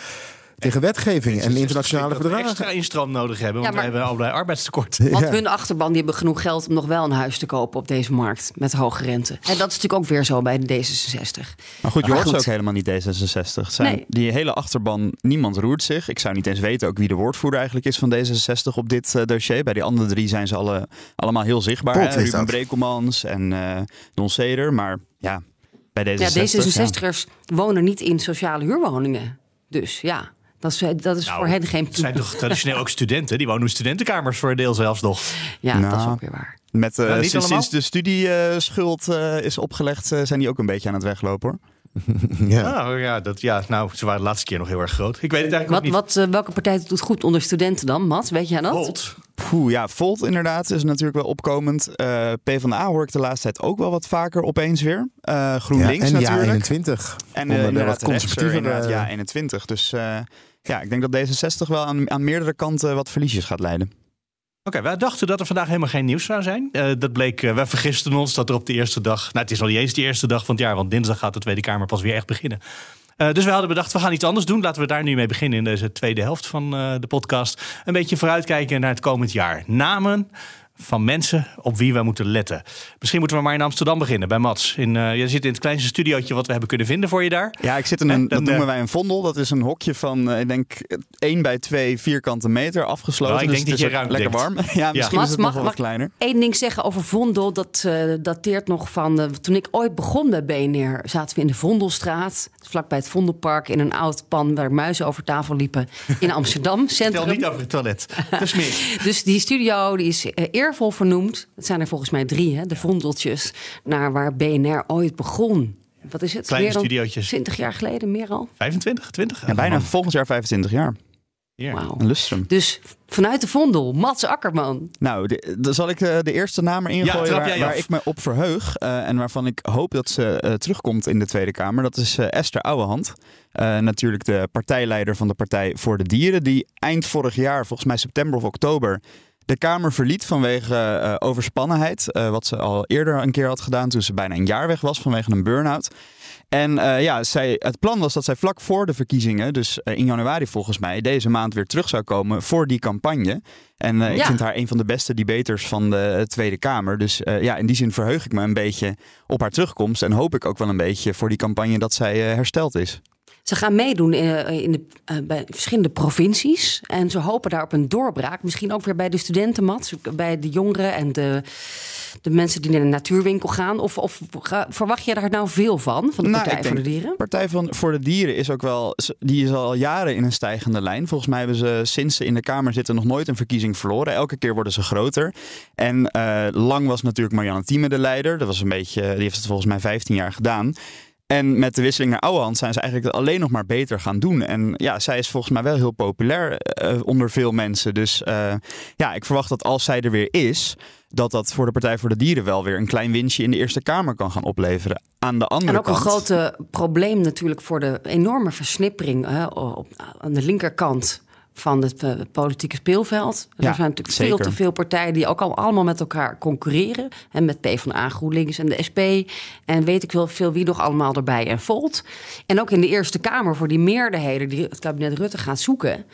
tegen wetgeving en internationale Dat we verdragen. extra instroom nodig hebben, want Ja, maar- we hebben allerlei arbeidstekort. *laughs* Want Ja. hun achterban die hebben genoeg geld om nog wel een huis te kopen op deze markt. Met hoge rente. En dat is natuurlijk ook weer zo bij de D66. Maar goed, je hoort ze ook helemaal niet D66. Het Zijn, Nee. Die hele achterban, niemand roert zich. Ik zou niet eens weten ook wie de woordvoerder eigenlijk is van D66 op dit eh, dossier. Bij die andere drie zijn ze alle, allemaal heel zichtbaar. Hè? Ruben dat. Brekelmans en eh Don Seder. Maar ja, bij D66... Ja, ja. D66'ers wonen niet in sociale huurwoningen. Dus ja, dat is, dat is Nou, voor hen geen... Het zijn toch traditioneel ook *laughs* studenten? Die wonen in studentenkamers voor een deel zelfs nog. Ja, dat is Nou. ook weer waar. Met, eh, sinds, allemaal? sinds de studieschuld eh is opgelegd, eh, zijn die ook een beetje aan het weglopen hoor. *laughs* Ja. Nou ja, dat, ja, nou, ze waren de laatste keer nog heel erg groot. Ik weet het eigenlijk Wat, ook niet. wat, eh, welke partij doet het goed onder studenten dan, Mat? Weet jij dat? Volt. Poeh, ja, Volt inderdaad is natuurlijk wel opkomend. Eh PvdA hoor ik de laatste tijd ook wel wat vaker opeens weer. Eh, GroenLinks en ja, natuurlijk. 21. En uh, inderdaad wat inderdaad, ja, 21. Dus eh, ja, ik denk dat D66 wel aan, aan meerdere kanten wat verliesjes gaat leiden. Oké, wij dachten dat er vandaag helemaal geen nieuws zou zijn. Eh, dat bleek, eh, wij vergisten ons dat er op de eerste dag... Nou, het is al niet eens de eerste dag van het jaar... want dinsdag gaat de Tweede Kamer pas weer echt beginnen. Eh, dus we hadden bedacht, we gaan iets anders doen. Laten we daar nu mee beginnen in deze tweede helft van de podcast. Een beetje vooruitkijken naar het komend jaar. Namen van mensen op wie we moeten letten. Misschien moeten we maar in Amsterdam beginnen, bij Mats. In, uh, je zit in het kleinste studiootje wat we hebben kunnen vinden voor je daar. Ja, ik zit in een, dat noemen wij een vondel. Dat is een hokje van, uh, ik denk, 1 bij 2 vierkante meter afgesloten. Nou, ik denk dus dat je ruimte lekker warm. *laughs* ja, misschien Mats, is het mag, nog wel wat kleiner. Eén ding zeggen over Vondel, dat uh, dateert nog van toen ik ooit begon bij BNR. Zaten we in de Vondelstraat, vlakbij het Vondelpark, in een oud pan waar muizen over tafel liepen in Amsterdam. *laughs* Centrum. Stel niet over het toilet. *laughs* Dus meer. dus die studio die is eervol vernoemd. Het zijn er volgens mij drie, hè, de vondeltjes, naar waar BNR ooit begon. Wat is het? Kleine studiootjes. 20 jaar geleden, meer al? 25, 20? Ja, bijna volgend jaar 25 jaar. Ja. Een lustrum. Dus vanuit de Vondel, Mats Akkerman. Nou, de- dan zal ik eh, de eerste naam erin Ja, gooien waar, ik me op verheug. eh, en waarvan ik hoop dat ze eh, terugkomt in de Tweede Kamer. Dat is eh, Esther Ouwehand. Eh, natuurlijk de partijleider van de Partij voor de Dieren. Die eind vorig jaar, volgens mij september of oktober, de Kamer verliet vanwege eh, overspannenheid. eh, wat ze al eerder een keer had gedaan toen ze bijna een jaar weg was vanwege een burn-out. En eh, ja, zij, het plan was dat zij vlak voor de verkiezingen, dus in januari volgens mij, deze maand weer terug zou komen voor die campagne. En ik vind haar een van de beste debaters van de Tweede Kamer. Dus ja, in die zin verheug ik me een beetje op haar terugkomst. En hoop ik ook wel een beetje voor die campagne dat zij hersteld is. Ze gaan meedoen in, in de, eh, bij verschillende provincies. En ze hopen daar op een doorbraak. Misschien ook weer bij de studenten, Mats. Bij de jongeren en de, de mensen die naar de natuurwinkel gaan. Of, of verwacht je daar nou veel van, van de Nou, Partij voor de Dieren? Partij van, voor de Dieren is ook wel, die is al jaren in een stijgende lijn. Volgens mij hebben ze sinds ze in de Kamer zitten nog nooit een verkiezing verloren. Elke keer worden ze groter. En eh, lang was natuurlijk Marianne Thieme de leider. Dat was een beetje, die heeft het volgens mij 15 jaar gedaan. En met de wisseling naar Ouwehand zijn ze eigenlijk alleen nog maar beter gaan doen. En ja, zij is volgens mij wel heel populair eh, onder veel mensen. Dus eh, ja, ik verwacht dat als zij er weer is, dat dat voor de Partij voor de Dieren wel weer een klein winstje in de Eerste Kamer kan gaan opleveren. Aan de andere En ook een grote probleem natuurlijk voor de enorme versnippering hè, op, aan de linkerkant van het eh, politieke speelveld. Ja, er zijn natuurlijk zeker. veel te veel partijen die ook al allemaal met elkaar concurreren. En met PvdA, GroenLinks en de SP. En weet ik wel veel wie nog allemaal erbij en Volt. En ook in de Eerste Kamer voor die meerderheden die het kabinet Rutte gaat zoeken.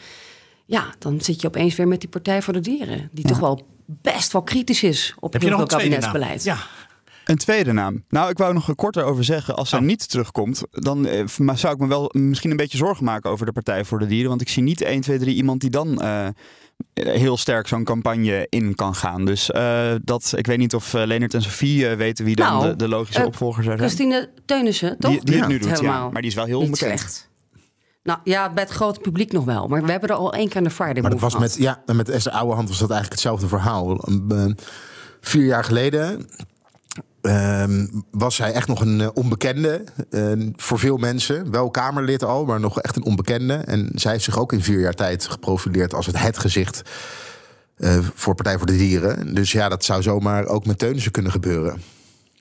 Ja, dan zit je opeens weer met die Partij voor de Dieren. Die toch wel best wel kritisch is op Heb heel veel kabinetsbeleid. Ja. Een tweede naam. Nou, ik wou nog een korter over zeggen. Als zij Oh. niet terugkomt, dan eh, maar zou ik me wel misschien een beetje zorgen maken over de Partij voor de Dieren. Want ik zie niet 1, 2, 3 iemand die dan eh, heel sterk zo'n campagne in kan gaan. Dus eh, dat, ik weet niet of Leonard en Sofie weten wie dan Nou, de, de logische opvolger zou zijn. Christine Teunissen, toch? Die, die het Ja. nu doet, ja. Helemaal Maar die is wel heel Niet onbekend. slecht. Nou ja, bij het grote publiek nog wel. Maar we hebben er al één keer aan de Friday Maar dat was met, ja, met Esther Ouwehand was dat eigenlijk hetzelfde verhaal. Een, eh, vier jaar geleden ehm, was zij echt nog een eh, onbekende. eh, voor veel mensen. Wel Kamerlid al, maar nog echt een onbekende. En zij heeft zich ook in vier jaar tijd geprofileerd als het het gezicht eh, voor Partij voor de Dieren. Dus ja, dat zou zomaar ook met Teunissen kunnen gebeuren.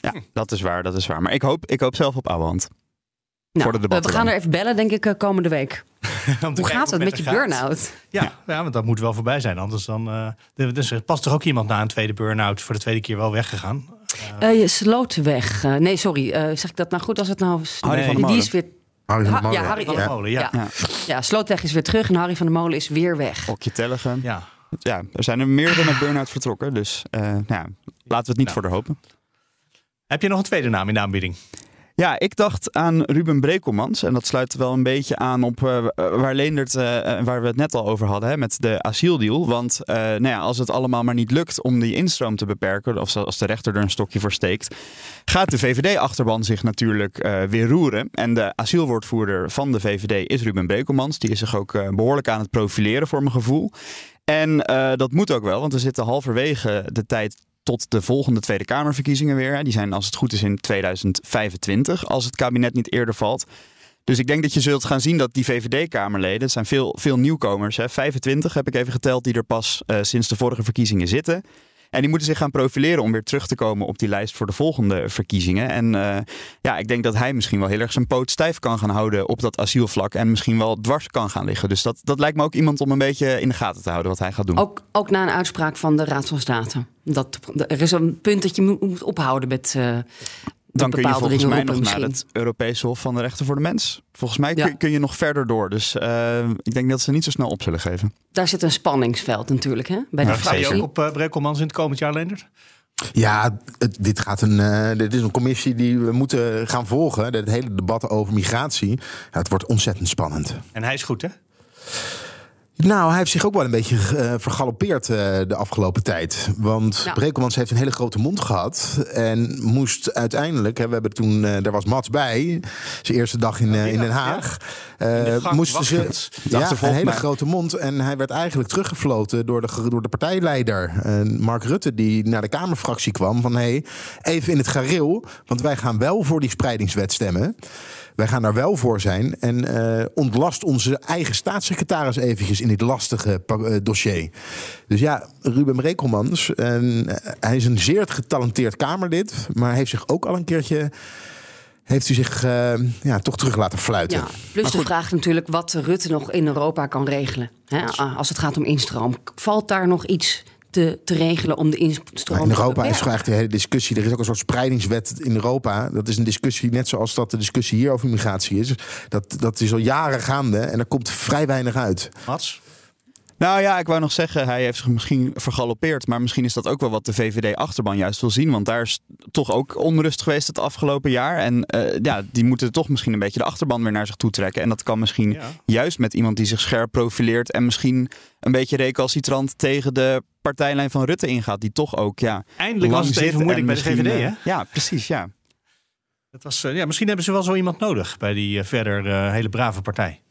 Ja, dat is waar, dat is waar. Maar ik hoop, ik hoop zelf op Ouwehand. Nou, voor de we- debatten we gaan dan. er even bellen, denk ik, eh, komende week. *laughs* Hoe gaat het met je burn-out? Ja, ja, want dat moet wel voorbij zijn. Anders dan, eh, er- dus er past toch ook iemand na een tweede burn-out voor de tweede keer wel weggegaan. Eh je Slotenweg. eh, nee, sorry. eh, zeg ik dat nou goed als het nou... Harry van die, der die Molen. is weer... Harry van der Molen. ja, Harry Van ja. de molen, ja. Ja. Ja, Slootweg is weer terug en Harry van der Molen is weer weg. Okje Tellegen. ja. Ja, er zijn er meerdere met burn-out vertrokken. Dus eh, nou ja, laten we het niet voor de hopen. Heb je nog een tweede naam in de aanbieding? Ja, ik dacht aan Ruben Brekelmans. En dat sluit wel een beetje aan op eh, waar Leendert, eh, eh, waar we het net al over hadden, hè, met de asieldeal. Want nou ja, als het allemaal maar niet lukt om die instroom te beperken, of als de rechter er een stokje voor steekt, gaat de VVD-achterban zich natuurlijk weer roeren. En de asielwoordvoerder van de VVD is Ruben Brekelmans. Die is zich ook eh, behoorlijk aan het profileren voor mijn gevoel. En dat moet ook wel, want we zitten halverwege de tijd tot de volgende Tweede Kamerverkiezingen weer. Die zijn als het goed is in 2025, als het kabinet niet eerder valt. Dus ik denk dat je zult gaan zien dat die VVD-Kamerleden, het zijn veel, veel nieuwkomers, hè, 25 heb ik even geteld, die er pas eh, sinds de vorige verkiezingen zitten. En die moeten zich gaan profileren om weer terug te komen op die lijst voor de volgende verkiezingen. En eh, ja, ik denk dat hij misschien wel heel erg zijn poot stijf kan gaan houden op dat asielvlak. En misschien wel dwars kan gaan liggen. Dus dat, dat lijkt me ook iemand om een beetje in de gaten te houden wat hij gaat doen. Ook, ook na een uitspraak van de Raad van State. Dat, er is een punt dat je moet ophouden met, eh, Dan kun je volgens mij nog naar het Europese Hof van de Rechten voor de Mens. Volgens mij Ja. kun, kun je nog verder door. Dus eh, ik denk dat ze niet zo snel op zullen geven. Daar zit een spanningsveld natuurlijk, hè? Bij de Ga je ook op uh, Brekelmans in het komend jaar, Leendert? Ja, het- dit, gaat een, eh, dit is een commissie die we moeten gaan volgen. Het hele debat over migratie. Ja, het wordt ontzettend spannend. En hij is goed, hè? Nou, hij heeft zich ook wel een beetje eh, vergalopeerd eh, de afgelopen tijd. Want Ja. Brekelmans heeft een hele grote mond gehad. En moest uiteindelijk, hè, we hebben toen, eh, daar was Mats bij, zijn eerste dag in, eh, in Den Haag. Eh, moesten ze ja, een hele grote mond. En hij werd eigenlijk teruggefloten door de, door de partijleider, eh, Mark Rutte, die naar de Kamerfractie kwam. Van hé, hey, even in het gareel, want wij gaan wel voor die spreidingswet stemmen. Wij gaan daar wel voor zijn. En eh, ontlast onze eigen staatssecretaris eventjes in dit lastige eh, dossier. Dus ja, Ruben Brekelmans. en, eh, hij is een zeer getalenteerd Kamerlid. Maar heeft zich ook al een keertje... Heeft u zich eh, ja, toch terug laten fluiten. Ja, plus de vraag natuurlijk wat Rutte nog in Europa kan regelen. Hè, als het gaat om instroom. Valt daar nog iets te, te regelen om de instroom in te Europa is echt de hele discussie. Er is ook een soort spreidingswet in Europa. Dat is een discussie, net zoals dat de discussie hier over migratie is. Dat, dat is al jaren gaande en er komt vrij weinig uit. Mats? Nou ja, ik wou nog zeggen, hij heeft zich misschien vergalopeerd. Maar misschien is dat ook wel wat de VVD-achterban juist wil zien. Want daar is toch ook onrust geweest het afgelopen jaar. En eh, ja, die moeten toch misschien een beetje de achterban weer naar zich toe trekken. En dat kan misschien Ja. juist met iemand die zich scherp profileert. En misschien een beetje recalcitrant tegen de partijlijn van Rutte ingaat. Die toch ook, ja. Eindelijk was het even moeilijk en bij de VVD, eh, hè? Ja, precies, ja. Dat was, eh, ja, misschien hebben ze wel zo iemand nodig bij die eh, verder eh, hele brave partij.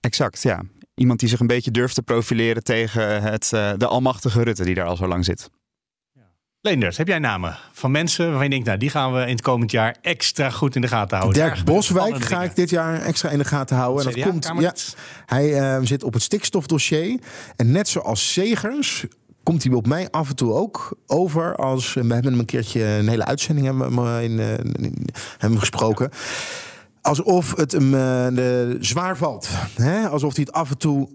Exact, ja. Iemand die zich een beetje durft te profileren tegen het, eh, de almachtige Rutte die daar al zo lang zit. Leendert, heb jij namen van mensen waarvan je denkt, nou, die gaan we in het komend jaar extra goed in de gaten houden? Dirk Boswijk ga dingen. ik dit jaar extra in de gaten houden. En dat komt, ja, hij zit op het stikstofdossier. En net zoals Segers komt hij op mij af en toe ook over als... We hebben hem een keertje een hele uitzending hebben in, eh, in- hebben gesproken. Alsof het hem eh, de, zwaar valt. Hè? Alsof hij het af en toe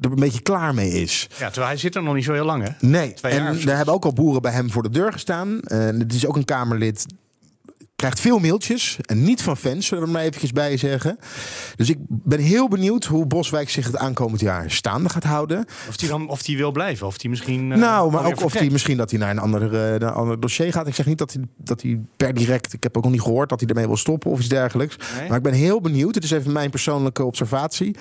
er een beetje klaar mee is. Ja, terwijl hij zit er nog niet zo heel lang, hè? Nee, Twee en er hebben ook al boeren bij hem voor de deur gestaan. Uh, het is ook een Kamerlid. Krijgt veel mailtjes. En niet van fans, zullen we er maar eventjes bij zeggen. Dus ik ben heel benieuwd hoe Boswijk zich het aankomend jaar staande gaat houden. Of hij dan of die wil blijven, of hij misschien. eh, nou, maar ook of hij misschien dat hij naar een ander, eh, naar een ander dossier gaat. Ik zeg niet dat hij, dat hij per direct. Ik heb ook nog niet gehoord dat hij ermee wil stoppen of iets dergelijks. Nee? Maar ik ben heel benieuwd. Het is even mijn persoonlijke observatie.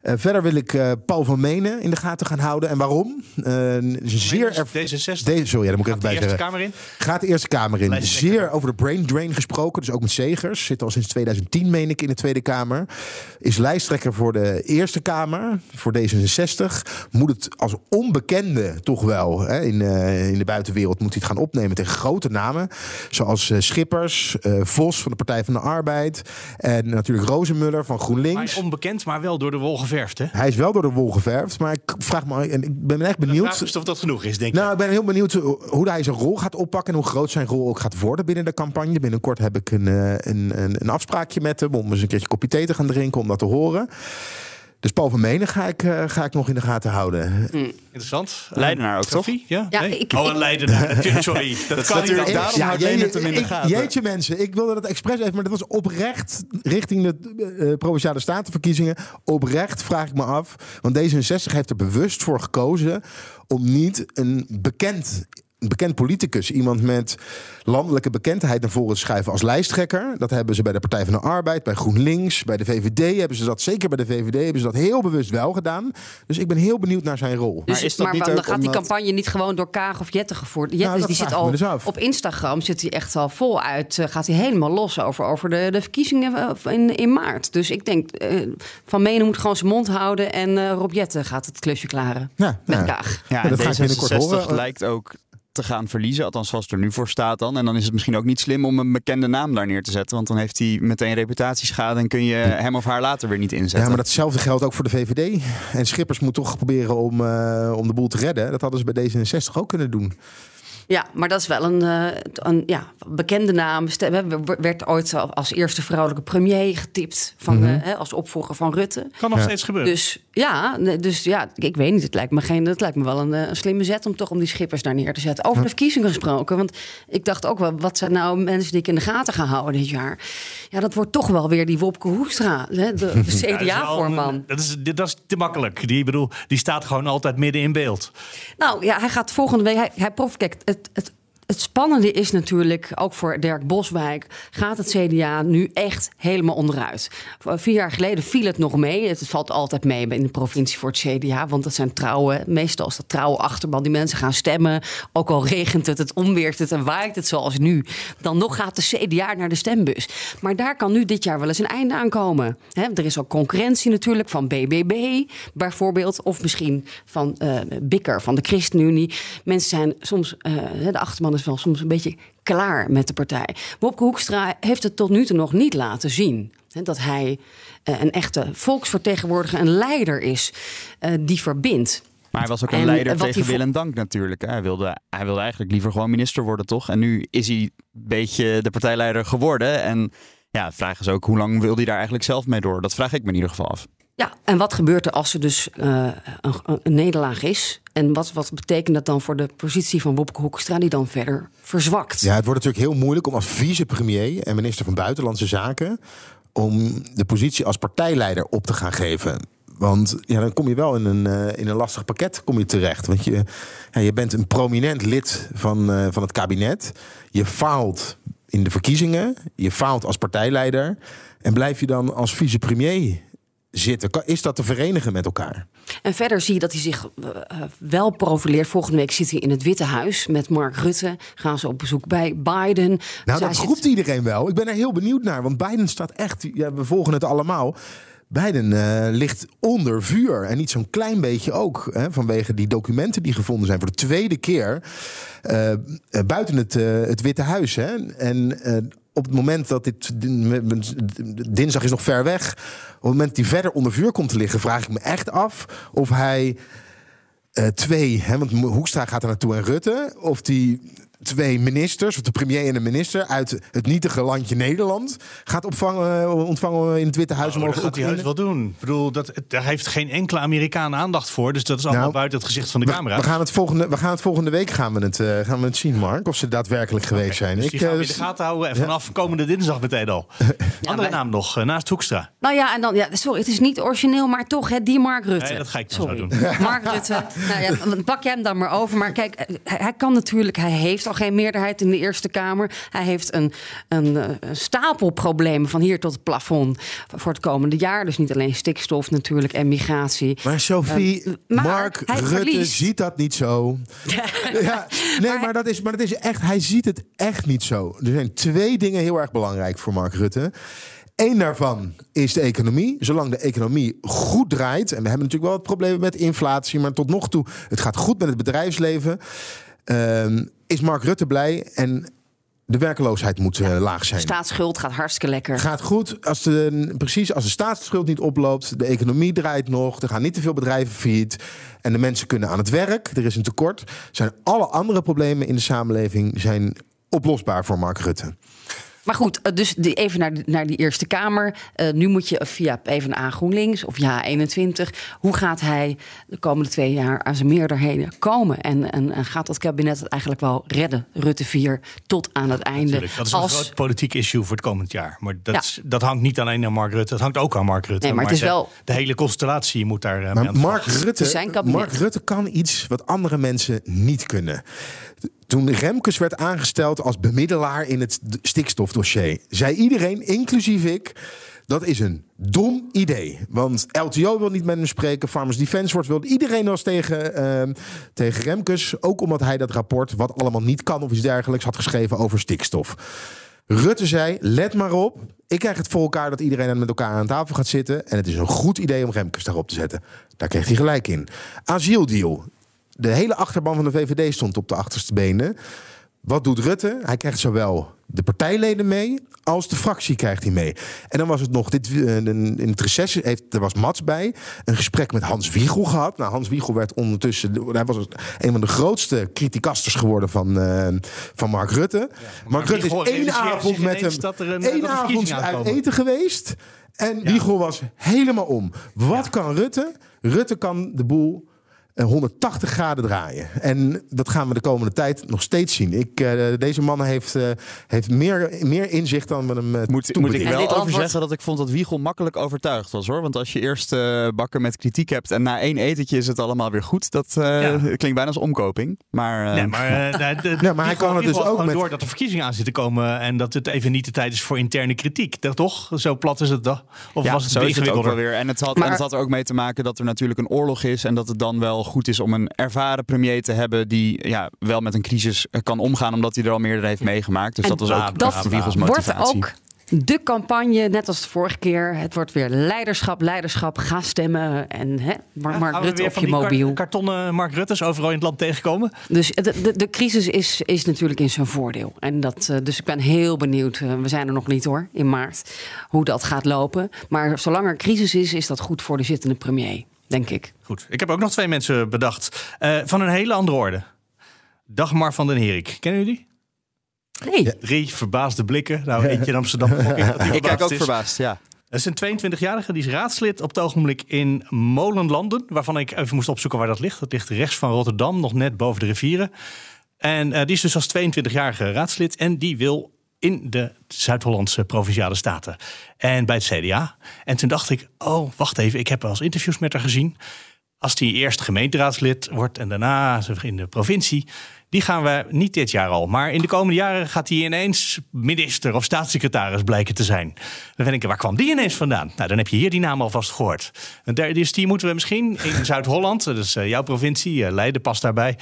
Eh, verder wil ik eh, Paul van Menen in de gaten gaan houden. En waarom? Een zeer erv- D66. Deze, sorry, ja, daar moet ik Gaat de even bij Eerste zeggen. Kamer in. Gaat de Eerste Kamer in. Zeer over de brain drain gesproken. Dus ook met Zegers. Zit al sinds 2010, meen ik, in de Tweede Kamer. Is lijsttrekker voor de Eerste Kamer. Voor D66. Moet het als onbekende toch wel. Hè, in, in de buitenwereld moet hij het gaan opnemen tegen grote namen. Zoals Schippers, Vos van de Partij van de Arbeid. En natuurlijk Rozenmuller van Maar GroenLinks. onbekend, maar wel door de wol geverfd, hè? Hij is wel door de wol geverfd. Maar ik vraag me... En ik ben echt De benieuwd... vraag is of dat genoeg is, denk ik. Nou, ik ben heel benieuwd hoe hij zijn rol gaat oppakken en hoe groot zijn rol ook gaat worden binnen de campagne. Binnenkort heb ik een, eh, een, een, een afspraakje met hem om eens een keertje kopje thee te gaan drinken om dat te horen. Dus Paul van Menen ga ik, eh, ga ik nog in de gaten houden. Interessant. Leidenaar ook, toch? Sophie? Ja? Ja, Nee? ik- oh, ik- een leidenaar. *laughs* Natuurlijk, Sorry. Dat, is kan natuurlijk daarom houdt hem in de ik- gaten. Jeetje mensen, ik wilde dat expres even, maar dat was oprecht richting de eh, Provinciale Statenverkiezingen. Oprecht vraag ik me af, want D66 heeft er bewust voor gekozen om niet een bekend een bekend politicus, iemand met landelijke bekendheid naar voren te schuiven als lijsttrekker. Dat hebben ze bij de Partij van de Arbeid, bij GroenLinks, bij de VVD hebben ze dat zeker bij de VVD hebben ze dat heel bewust wel gedaan. Dus ik ben heel benieuwd naar zijn rol. Dus, Maar is dat maar niet dan ook gaat die campagne niet gewoon door Kaag of Jette gevoerd. Jette Nou, dat die zit al dus op Instagram zit hij echt al voluit. eh, gaat hij helemaal los over, over de, de verkiezingen eh, in, in maart. Dus ik denk, eh, Van Menen moet gewoon zijn mond houden en eh Rob Jette gaat het klusje klaren. Ja, Met ja. Kaag. Ja, dat en ga ik binnenkort D66 horen. lijkt ook te gaan verliezen. Althans, zoals het er nu voor staat dan. En dan is het misschien ook niet slim om een bekende naam daar neer te zetten. Want dan heeft hij meteen reputatieschade en kun je hem of haar later weer niet inzetten. Ja, maar datzelfde geldt ook voor de VVD. En Schippers moet toch proberen om, eh, om de boel te redden. Dat hadden ze bij D66 ook kunnen doen. Ja, maar dat is wel een, uh, een ja, bekende naam. Stem, werd ooit als eerste vrouwelijke premier getipt van, mm -hmm. uh, als opvolger van Rutte. Kan nog ja. steeds gebeuren. Dus ja, dus ja, ik weet niet. Het lijkt me, geen, het lijkt me wel een, een slimme zet om toch om die schippers daar neer te zetten. Over de verkiezingen gesproken. Want ik dacht ook wel, wat zijn nou mensen die ik in de gaten ga houden dit jaar? Ja, dat wordt toch wel weer die Wopke Hoekstra, de, *laughs* de CDA-voorman. dat, is, dat is te makkelijk. Die, bedoel, die staat gewoon altijd midden in beeld. Nou ja, hij gaat volgende week. Hij, hij prof, kijk, het, het, het spannende is natuurlijk, ook voor Dirk Boswijk, gaat het CDA nu echt helemaal onderuit. Vier jaar geleden viel het nog mee. Het valt altijd mee in de provincie voor het CDA, want dat zijn trouwe, meestal is dat trouwe achterban. Die mensen gaan stemmen, ook al regent het, het onweert het en waait het zoals nu. Dan nog gaat de CDA naar de stembus. Maar daar kan nu dit jaar wel eens een einde aan komen. Er is ook concurrentie natuurlijk van BBB bijvoorbeeld, of misschien van uh, Bikker van de ChristenUnie. Mensen zijn soms, uh, de achterban is wel soms een beetje klaar met de partij. Wopke Hoekstra heeft het tot nu toe nog niet laten zien. Hè, dat hij uh, een echte volksvertegenwoordiger, een leider is uh, die verbindt. Maar hij was ook een en leider tegen wil en dank natuurlijk. Hij wilde, hij wilde eigenlijk liever gewoon minister worden, toch? En nu is hij een beetje de partijleider geworden. En ja, de vraag is ook, hoe lang wil hij daar eigenlijk zelf mee door? Dat vraag ik me in ieder geval af. Ja, en wat gebeurt er als er dus uh, een, een, nederlaag is? En wat, wat betekent dat dan voor de positie van Wopke Hoekstra... die dan verder verzwakt? Ja, het wordt natuurlijk heel moeilijk om als vicepremier... en minister van Buitenlandse Zaken... om de positie als partijleider op te gaan geven. Want ja, dan kom je wel in een, uh, in een lastig pakket kom je terecht. Want je, ja, je bent een prominent lid van, uh, van het kabinet. Je faalt in de verkiezingen. Je faalt als partijleider. En blijf je dan als vicepremier zitten. Is dat te verenigen met elkaar? En verder zie je dat hij zich uh, wel profileert. Volgende week zit hij in het Witte Huis met Mark Rutte. Gaan ze op bezoek bij Biden. Nou, dat zit... roept iedereen wel. Ik ben er heel benieuwd naar. Want Biden staat echt... Ja, we volgen het allemaal. Biden uh, ligt onder vuur. En niet zo'n klein beetje ook. Hè, vanwege die documenten die gevonden zijn. Voor de tweede keer uh, buiten het, het Witte Huis. Hè. En op het moment dat dit. Dinsdag is nog ver weg. Op het moment hij verder onder vuur komt te liggen, vraag ik me echt af of hij uh, twee. Hè, want Hoekstra gaat er naartoe en Rutte. Of die twee ministers, of de premier en de minister uit het nietige landje Nederland gaat opvangen, ontvangen in het Witte Huis. Oh, dat gaat hij huis wel doen. Ik bedoel, dat, daar heeft geen enkele Amerikaan aandacht voor. Dus dat is allemaal nou, buiten het gezicht van de we, camera. We gaan het volgende, we gaan het volgende week gaan we het, uh, gaan we het zien, Mark. Of ze daadwerkelijk geweest zijn. Dus ik, die gaan we in de gaten houden. En vanaf ja. komende dinsdag meteen al. *laughs* ja, Andere naam nog, uh, naast Hoekstra. Nou ja, en dan, ja, sorry, het is niet origineel, maar toch, hè, die Mark Rutte. Nee, dat ga ik sorry. zo doen. Mark Rutte, nou ja, pak jij hem dan maar over. Maar kijk, hij, hij kan natuurlijk, hij heeft al geen meerderheid in de Eerste Kamer. Hij heeft een, een, een, stapel problemen van hier tot het plafond voor het komende jaar. Dus niet alleen stikstof natuurlijk en migratie. Maar Sophie, maar Mark Rutte verliest. ziet dat niet zo. *laughs* ja, nee, maar, maar, dat is, maar dat is echt, hij ziet het echt niet zo. Er zijn twee dingen heel erg belangrijk voor Mark Rutte. Eén daarvan is de economie. Zolang de economie goed draait. En we hebben natuurlijk wel het probleem met inflatie. Maar tot nog toe, het gaat goed met het bedrijfsleven. Uh, is Mark Rutte blij. En de werkeloosheid moet ja, uh, laag zijn. Staatsschuld gaat hartstikke lekker. Gaat goed. Als de, precies als de staatsschuld niet oploopt, de economie draait nog, er gaan niet te veel bedrijven failliet en de mensen kunnen aan het werk, er is een tekort, zijn alle andere problemen in de samenleving zijn oplosbaar voor Mark Rutte. Maar goed, dus die, even naar, naar die Eerste Kamer. Uh, nu moet je via PvdA GroenLinks of ja 21. Hoe gaat hij de komende twee jaar aan zijn meerderheden komen? En, en, en gaat dat kabinet het eigenlijk wel redden? Rutte 4 tot aan het einde. Natuurlijk, dat is Als... een groot politiek issue voor het komend jaar. Maar dat, ja. is, dat hangt niet alleen aan Mark Rutte. Dat hangt ook aan Mark Rutte. Nee, maar, maar het is de, wel... de hele constellatie moet daar uh, maar Mark Rutte, Mark Rutte kan iets wat andere mensen niet kunnen. Toen Remkes werd aangesteld als bemiddelaar in het stikstofdossier, zei iedereen, inclusief ik. Dat is een dom idee. Want LTO wil niet met hem spreken. Farmers Defence wordt wil. Iedereen was tegen, uh, tegen Remkes. Ook omdat hij dat rapport, wat allemaal niet kan of iets dergelijks, had geschreven over stikstof. Rutte zei: Let maar op. Ik krijg het voor elkaar dat iedereen met elkaar aan tafel gaat zitten. En het is een goed idee om Remkes daarop te zetten. Daar kreeg hij gelijk in. Asieldeal de hele achterban van de VVD stond op de achterste benen. Wat doet Rutte? Hij krijgt zowel de partijleden mee als de fractie krijgt hij mee. En dan was het nog, dit, eh, in het reces heeft, er was Mats bij, een gesprek met Hans Wiegel gehad. Nou, Hans Wiegel werd ondertussen, hij was een van de grootste criticasters geworden van, uh, van Mark Rutte. Mark Rutte is één avond met hem, een, één avond uit eten geweest. En ja. Wiegel was helemaal om. Wat kan Rutte? Rutte kan de boel 180 eh, graden draaien. En dat gaan we de komende tijd nog steeds zien. Ik, uh, deze man heeft, uh, heeft meer, meer inzicht dan we hem uh, moet, moet ik wel over zeggen dat ik vond dat Wiegel makkelijk overtuigd was hoor. Want als je eerst bakken met kritiek hebt en na één etentje is het allemaal weer goed. Dat ja. klinkt bijna als omkoping. Maar, nee, maar, *laughs* de, ja, maar hij kan het dus ook met... door dat er verkiezingen aan zitten komen en dat het even niet de tijd is voor interne kritiek. Dat toch? Zo plat is het toch? Of was het zo is het ook wel weer. En het, had, maar, en het had er ook mee te maken dat er natuurlijk een oorlog is en dat het dan wel goed is om een ervaren premier te hebben die ja, wel met een crisis kan omgaan, omdat hij er al meerdere heeft meegemaakt. Dus dat was ook dat Wiegels motivatie. Wordt ook de campagne, net als de vorige keer. Het wordt weer leiderschap, leiderschap. Ga stemmen. En hè, Mark, ja, Rutte op je mobiel. kartonnen Mark Rutte's overal in het land tegenkomen. Dus de, de, de crisis is, is natuurlijk in zijn voordeel. En dat, eh, dus ik ben heel benieuwd. Eh, we zijn er nog niet hoor, in maart. Hoe dat gaat lopen. Maar zolang er crisis is, is dat goed voor de zittende premier denk ik. Goed. Ik heb ook nog twee mensen bedacht. Uh, van een hele andere orde. Dagmar van den Herik. Kennen jullie? Nee. Drie verbaasde blikken. Nou, eentje in Amsterdam. *laughs* ik kijk ook verbaasd, ja. Dat is een 22-jarige, die is raadslid op het ogenblik in Molenlanden. Waarvan ik even moest opzoeken waar dat ligt. Dat ligt rechts van Rotterdam, nog net boven de rivieren. En uh, die is dus als 22-jarige raadslid. En die wil in de Zuid-Hollandse provinciale staten. En bij het CDA. En toen dacht ik, oh, wacht even, ik heb wel eens interviews met haar gezien. Als die eerst gemeenteraadslid wordt en daarna in de provincie, die gaan we niet dit jaar al. Maar in de komende jaren gaat hij ineens minister of staatssecretaris blijken te zijn. Dan denk ik, waar kwam die ineens vandaan? Nou, dan heb je hier die naam alvast gehoord. En daar, dus die moeten we misschien in *laughs* Zuid-Holland, dus uh, jouw provincie, uh, Leiden past daarbij.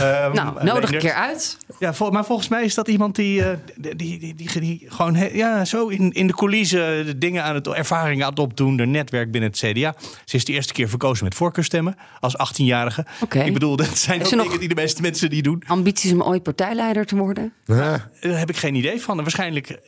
Um, nou, nodig een keer uit. Ja, vol, maar volgens mij is dat iemand die, uh, die, die, die, die, gewoon ja, zo in, in de coulissen de dingen aan het ervaringen aan het opdoen, de netwerk binnen het CDA. Ze is de eerste keer verkozen met voorkeurstemmen als 18-jarige. Okay. Ik bedoel, dat zijn ook dingen die de meeste mensen die doen ambities om ooit partijleider te worden? Ja. Daar heb ik geen idee van. En waarschijnlijk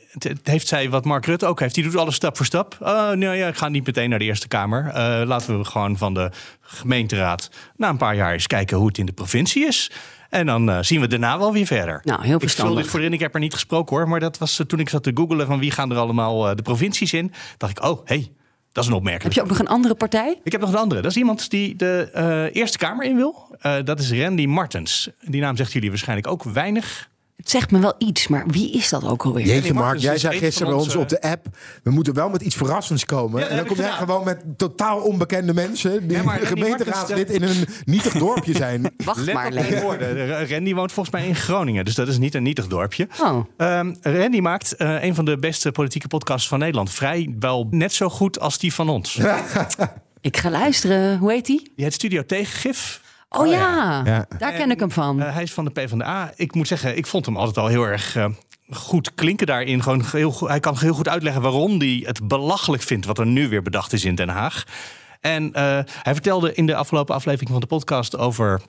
heeft zij wat Mark Rutte ook heeft. Die doet alles stap voor stap. Uh, nou ja, ik ga niet meteen naar de Eerste Kamer. Uh, laten we gewoon van de gemeenteraad na een paar jaar eens kijken hoe het in de provincie is. En dan uh, zien we daarna wel weer verder. Nou, heel ik vul dit voorin. Ik heb er niet gesproken hoor. Maar dat was toen ik zat te googelen van wie gaan er allemaal de provincies in. Dacht ik, oh, hey, dat is een opmerking. Heb je ook nog een andere partij? Ik heb nog een andere. Dat is iemand die de uh, Eerste Kamer in wil. Uh, dat is Randy Martens. Die naam zegt jullie waarschijnlijk ook weinig. Het zegt me wel iets, maar wie is dat ook alweer? Jeetje Mark, jij zei gisteren bij ons op de app... we moeten wel met iets verrassends komen. Ja, en dan kom jij gewoon met totaal onbekende mensen... die ja, gemeenteraadslid in een nietig dorpje zijn. *laughs* Wacht maar, woorden. Randy woont volgens mij in Groningen, dus dat is niet een nietig dorpje. Oh. Um, Randy maakt uh, een van de beste politieke podcasts van Nederland. Vrij wel net zo goed als die van ons. *laughs* Ik ga luisteren. Hoe heet die? Die heet Studio Tegengif. Oh, ja. ja. daar ken ik hem van. Uh, hij is van de PvdA. Ik moet zeggen, ik vond hem altijd al heel erg uh, goed klinken daarin. Gewoon heel, hij kan heel goed uitleggen waarom hij het belachelijk vindt wat er nu weer bedacht is in Den Haag. En uh, hij vertelde in de afgelopen aflevering van de podcast over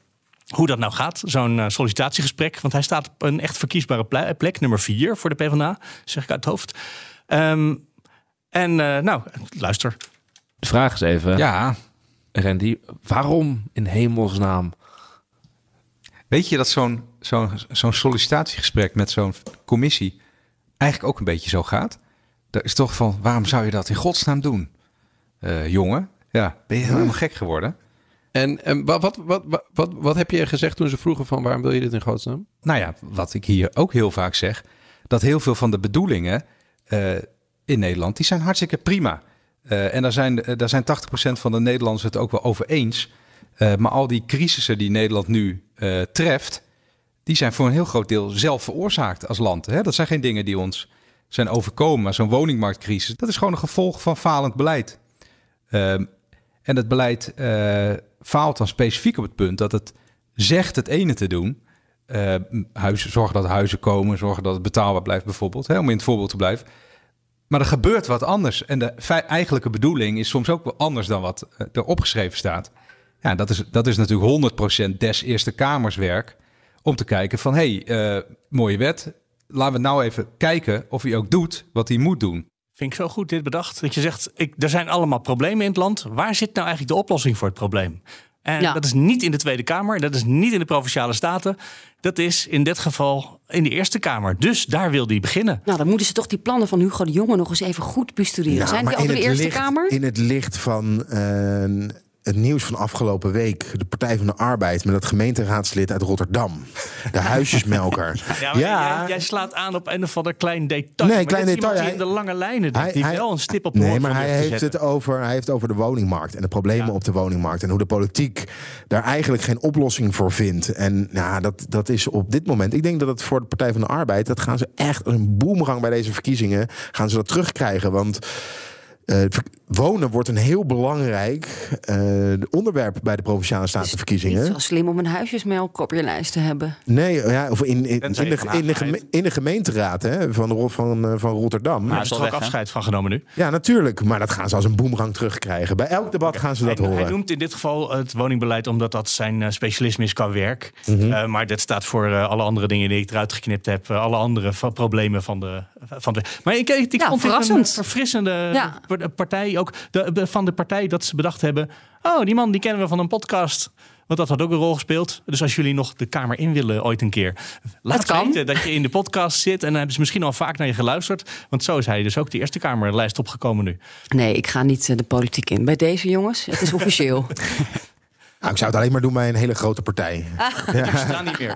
hoe dat nou gaat, zo'n sollicitatiegesprek. Want hij staat op een echt verkiesbare plek, nummer vier voor de PvdA, zeg ik uit het hoofd. Um, en nou, luister. De vraag is even. Ja. Randy, waarom in hemelsnaam? Weet je dat zo'n zo'n zo'n sollicitatiegesprek met zo'n commissie eigenlijk ook een beetje zo gaat? Dat is toch van, waarom zou je dat in godsnaam doen? Uh, jongen, ja, ben je helemaal gek geworden? En, en wat, wat, wat, wat, wat heb je gezegd toen ze vroegen van waarom wil je dit in godsnaam? Nou ja, wat ik hier ook heel vaak zeg, dat heel veel van de bedoelingen uh, in Nederland, die zijn hartstikke prima. Uh, en daar zijn, daar zijn 80% van de Nederlanders het ook wel over eens. Uh, maar al die crisissen die Nederland nu uh, treft, die zijn voor een heel groot deel zelf veroorzaakt als land. Hè? Dat zijn geen dingen die ons zijn overkomen. Maar zo'n woningmarktcrisis, dat is gewoon een gevolg van falend beleid. Ehm, en het beleid faalt dan specifiek op het punt dat het zegt het ene te doen. huizen, zorgen dat huizen komen, zorgen dat het betaalbaar blijft bijvoorbeeld. Hè, om in het voorbeeld te blijven. Maar er gebeurt wat anders. En de eigenlijke bedoeling is soms ook wel anders dan wat er opgeschreven staat. Ja, dat is, dat is natuurlijk 100% des Eerste Kamers werk om te kijken van... hé, hey, eh, mooie wet, laten we nou even kijken of hij ook doet wat hij moet doen. Vind ik zo goed dit bedacht. Dat je zegt, ik, er zijn allemaal problemen in het land. Waar zit nou eigenlijk de oplossing voor het probleem? En Ja. dat is niet in de Tweede Kamer. Dat is niet in de Provinciale Staten. Dat is in dit geval in de Eerste Kamer. Dus daar wil hij beginnen. Nou, dan moeten ze toch die plannen van Hugo de Jonge nog eens even goed bestuderen. Ja, Zijn die al in de Eerste licht- Kamer? In het licht van eh, het nieuws van afgelopen week. De Partij van de Arbeid met dat gemeenteraadslid uit Rotterdam. De huisjesmelker. *laughs* Ja, Jij, jij slaat aan op een of ander klein detail. Nee, Maar klein detail, die in de lange lijnen. Hij- die hij- wel een stip op de Nee, maar hij heeft zetten. het over, hij heeft over de woningmarkt en de problemen op de woningmarkt. En hoe de politiek daar eigenlijk geen oplossing voor vindt. En nou, dat, dat is op dit moment. Ik denk dat het voor de Partij van de Arbeid. Dat gaan ze echt als een boemerang bij deze verkiezingen. Gaan ze dat terugkrijgen. Want. Eh, wonen wordt een heel belangrijk eh, onderwerp bij de provinciale Niet statenverkiezingen. zo slim om een huisjesmelk op je lijst te hebben. Nee, ja, of in, in, in, de, in, de, Haagheid. geme- in de gemeenteraad hè, van, van, eh, van Rotterdam. Daar Maar is is toch afscheid van genomen nu. Ja, natuurlijk. Maar dat gaan ze als een boemerang terugkrijgen. Bij elk debat gaan ze dat hij, horen. hij noemt in dit geval het woningbeleid omdat dat zijn specialisme is qua werk. Mhm. Eh, maar dat staat voor alle andere dingen die ik eruit geknipt heb. alle andere problemen van de, van de. Maar ik, ik, ik Ja, vond dit een verrassend. verfrissende Ja. par- partij. Ook de, de- van de partij dat ze bedacht hebben. Oh, die man die kennen we van een podcast. Want dat had ook een rol gespeeld. Dus als jullie nog de Kamer in willen ooit een keer. Laat Het kan. weten dat je in de podcast zit. En dan hebben ze misschien al vaak naar je geluisterd. Want zo is hij dus ook de Eerste Kamerlijst opgekomen nu. Nee, ik ga niet eh, de politiek in. Bij deze jongens, het is officieel. *laughs* Nou, ik zou het alleen maar doen bij een hele grote partij. Ik sta niet meer.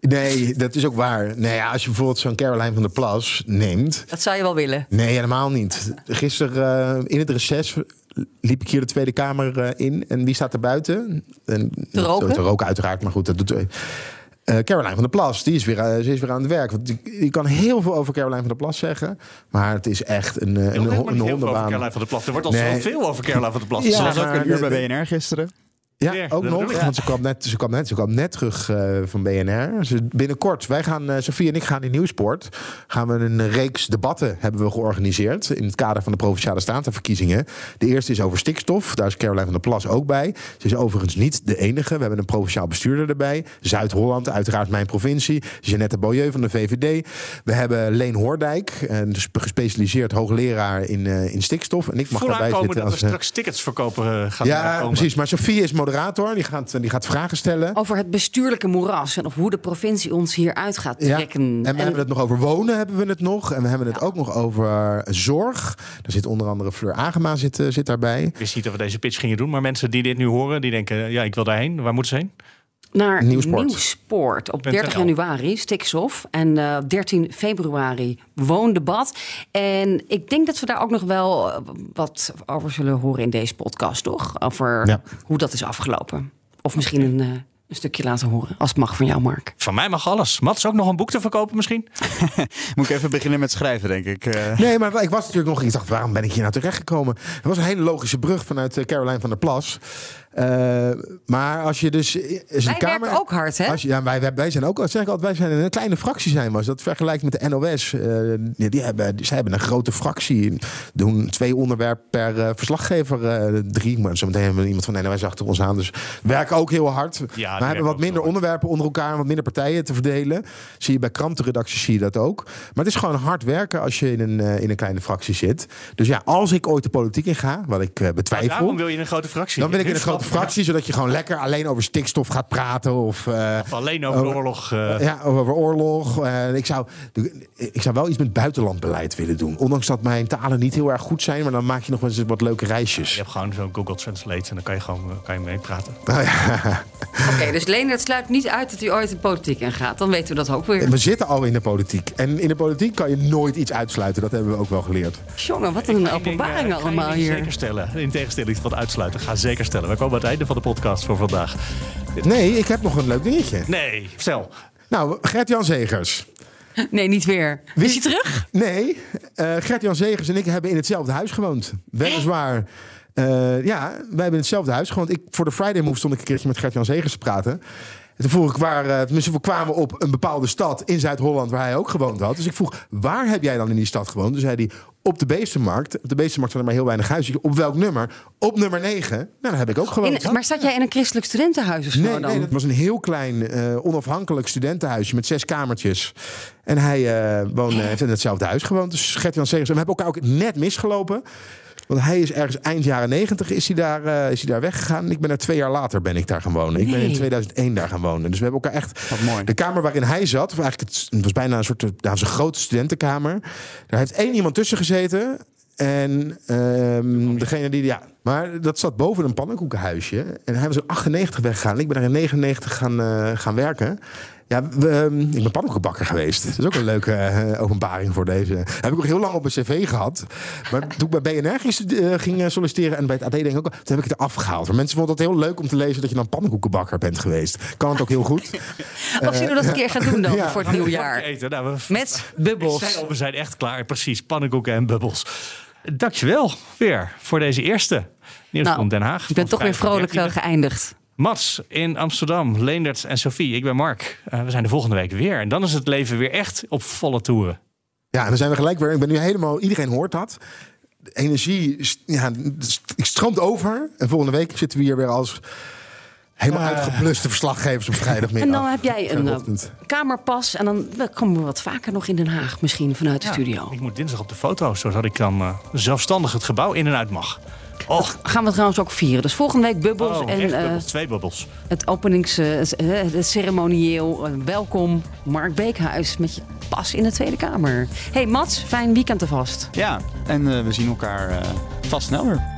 Nee, dat is ook waar. Nee, ja, als je bijvoorbeeld zo'n Caroline van der Plas neemt. Dat zou je wel willen. Nee, helemaal niet. Gisteren eh, in het reces liep ik hier de Tweede Kamer eh, in. En wie staat er buiten? En, Te roken? Te roken uiteraard, maar goed, dat doet... eh Caroline van der Plas, die is weer, ze is weer aan het werk. Want je, kan heel veel over Caroline van der Plas zeggen. Maar het is echt een, eh, Een, een, een, een, heel veel over hondenbaan. Caroline van der Plas. Er wordt al Nee. zoveel over Caroline van der Plas. Ja, Ze was ook een uur de- bij BNR gisteren. Ja, Weer, ook nog. Want ze kwam net, ze kwam net, ze kwam net terug eh, van BNR. Ze, binnenkort, wij gaan, eh Sofie en ik gaan in Nieuwsport. Gaan we een reeks debatten hebben we georganiseerd. In het kader van de Provinciale Statenverkiezingen. De eerste is over stikstof. Daar is Caroline van der Plas ook bij. Ze is overigens niet de enige. We hebben een provinciaal bestuurder erbij. Zuid-Holland, uiteraard mijn provincie. Jeannette Beaulieu van de VVD. We hebben Leen Hoordijk. dus gespecialiseerd hoogleraar in, eh, in stikstof. En ik mag Voel daarbij zitten dat we als... straks tickets verkopen gaan ja, precies. Maar Sofie is moderator. Die gaat, die gaat vragen stellen. Over het bestuurlijke moeras en of hoe de provincie ons hieruit gaat Ja, trekken. en we hebben het nog over wonen, hebben we het nog. En we hebben het ook nog over zorg. Daar zit onder andere Fleur Agema zit, eh, zit daarbij. Ik wist niet dat we deze pitch gingen doen. Maar mensen die dit nu horen, die denken... ja, ik wil daarheen. Waar moeten ze heen? Naar Nieuwsport. Nieuwsport, op Ben 30 Tel. januari, stikstof. En eh 13 februari woondebat. En ik denk dat we daar ook nog wel eh, wat over zullen horen in deze podcast, toch? Over Ja. hoe dat is afgelopen. Of misschien een, eh, een stukje laten horen, als het mag van jou, Mark. Van mij mag alles. Mats, ook nog een boek te verkopen misschien? *laughs* Moet ik even beginnen met schrijven, denk ik. Eh, Nee, maar ik was natuurlijk nog... Ik dacht, waarom ben ik hier nou terechtgekomen? Het was een hele logische brug vanuit eh, Caroline van der Plas. Eh, maar als je dus... Is een Wij kamer, werken ook hard, hè? Als je, ja, wij, wij, wij zijn ook, zeg ik altijd, wij zijn een kleine fractie zijn we. Als je dat vergelijkt met de NOS, eh, die, die hebben, die, zij hebben een grote fractie. Doen twee onderwerpen per eh, verslaggever, eh, drie. Maar zometeen hebben we iemand van de NOS achter ons aan. Dus we werken ook heel hard. maar hebben wat minder onderwerpen onder elkaar, wat minder partijen te verdelen. Zie je bij krantenredacties zie je dat ook. Maar het is gewoon hard werken als je in een, eh, in een kleine fractie zit. Dus ja, als ik ooit de politiek in ga, wat ik eh, betwijfel. Waarom wil je in een grote fractie? Dan wil ik in een grote. Fractie, zodat je gewoon lekker alleen over stikstof gaat praten. Of, eh, Of alleen over oorlog. eh, ja, over oorlog. Eh, ik, zou, ik zou wel iets met buitenlandbeleid willen doen. Ondanks dat mijn talen niet heel erg goed zijn. Maar dan maak je nog wel eens wat leuke Je reisjes. hebt gewoon zo'n Google Translate en dan kan je gewoon kan je meepraten. *laughs* Nou ja, Oké, dus Leendert sluit niet uit dat hij ooit de politiek ingaat. Dan weten we dat ook weer. we zitten al in de politiek. En in de politiek kan je nooit iets uitsluiten. Dat hebben we ook wel geleerd. Jongen, wat een je openbaring je allemaal hier. Zeker stellen. In tegenstelling tot uitsluiten. Ga zeker stellen. We komen aan het einde van de podcast voor vandaag. Nee, ik heb nog een leuk dingetje. Nee, vertel. Nou, Gert-Jan Zegers. Nee, niet weer. Is hij terug? Nee, eh Gert-Jan Zegers en ik hebben in hetzelfde huis gewoond. Weliswaar. eh, ja, wij hebben in hetzelfde huis gewoond. Ik, voor de Friday Move stond ik een keertje met Gert-Jan Zegers te praten. En toen vroeg ik waar, tenminste, we kwamen op een bepaalde stad in Zuid-Holland waar hij ook gewoond had. Dus ik vroeg, waar heb jij dan in die stad gewoond? Toen zei hij, op de Beestenmarkt. Op de Beestenmarkt zijn er maar heel weinig huizen. Op welk nummer? Op nummer 9. Nou, daar heb ik ook gewoond. In- maar zat jij in een christelijk studentenhuis of zo Nee, dan? nee, dat was een heel klein eh, onafhankelijk studentenhuisje met zes kamertjes. En hij eh, woonde, heeft in hetzelfde huis gewoond. Dus Gert-Jan Segers. En we hebben elkaar ook net misgelopen. Want hij is ergens eind jaren negentig is hij daar, eh, is hij daar weggegaan. Ik ben er twee jaar later ben ik daar gaan wonen. Ik ben in Nee. 2001 daar gaan wonen. Dus we hebben elkaar echt... Wat mooi. De kamer waarin hij zat, of eigenlijk het, het was bijna een soort... Het was een grote studentenkamer. Daar heeft één iemand tussen gezeten. En ehm, degene die... Ja, maar dat zat boven een pannenkoekenhuisje. En hij was in 98 weggegaan. Ik ben daar in 99 gaan, eh, gaan werken. Ja, we, ehm, ik ben pannenkoekenbakker geweest. Dat is ook een leuke eh, openbaring voor deze. Heb ik ook heel lang op mijn cv gehad. Maar toen ik bij BNR ging, eh, ging eh, solliciteren en bij het AD denk ik ook, toen heb ik het eraf gehaald. Want mensen vonden het heel leuk om te lezen dat je dan pannenkoekenbakker bent geweest. Kan het ook heel goed. *laughs* Of zullen we dat een keer gaan doen dan *laughs* ja. voor het nieuwjaar? Eten. Nou, we, Met *laughs* bubbels. zijn, al- we zijn echt klaar. Precies, pannenkoeken en bubbels. Dankjewel weer voor deze eerste Nieuws Nou, van Den Haag. Ik ben toch weer vrolijk wel 13e. geëindigd. Mats in Amsterdam, Leendert en Sophie. Ik ben Mark. Eh, we zijn de volgende week weer. En dan is het leven weer echt op volle toeren. Ja, en dan zijn we gelijk weer. Ik ben nu helemaal. Iedereen hoort dat. De energie ja, st- stroomt over. En volgende week zitten we hier weer als helemaal uitgebluste verslaggevers op vrijdagmiddag. En dan heb jij een eh, kamerpas. En dan dan komen we wat vaker nog in Den Haag misschien vanuit de studio. Ik moet dinsdag op de foto, zodat ik dan eh, zelfstandig het gebouw in en uit mag. Och, Gaan we trouwens ook vieren. Dus volgende week bubbels oh, en echt eh, twee bubbels. het openings, eh, het, eh, eh, welkom Mark Beekhuis met je pas in de Tweede Kamer. Hey Mats, fijn weekend alvast. Ja, en eh, we zien elkaar eh, vast snel weer.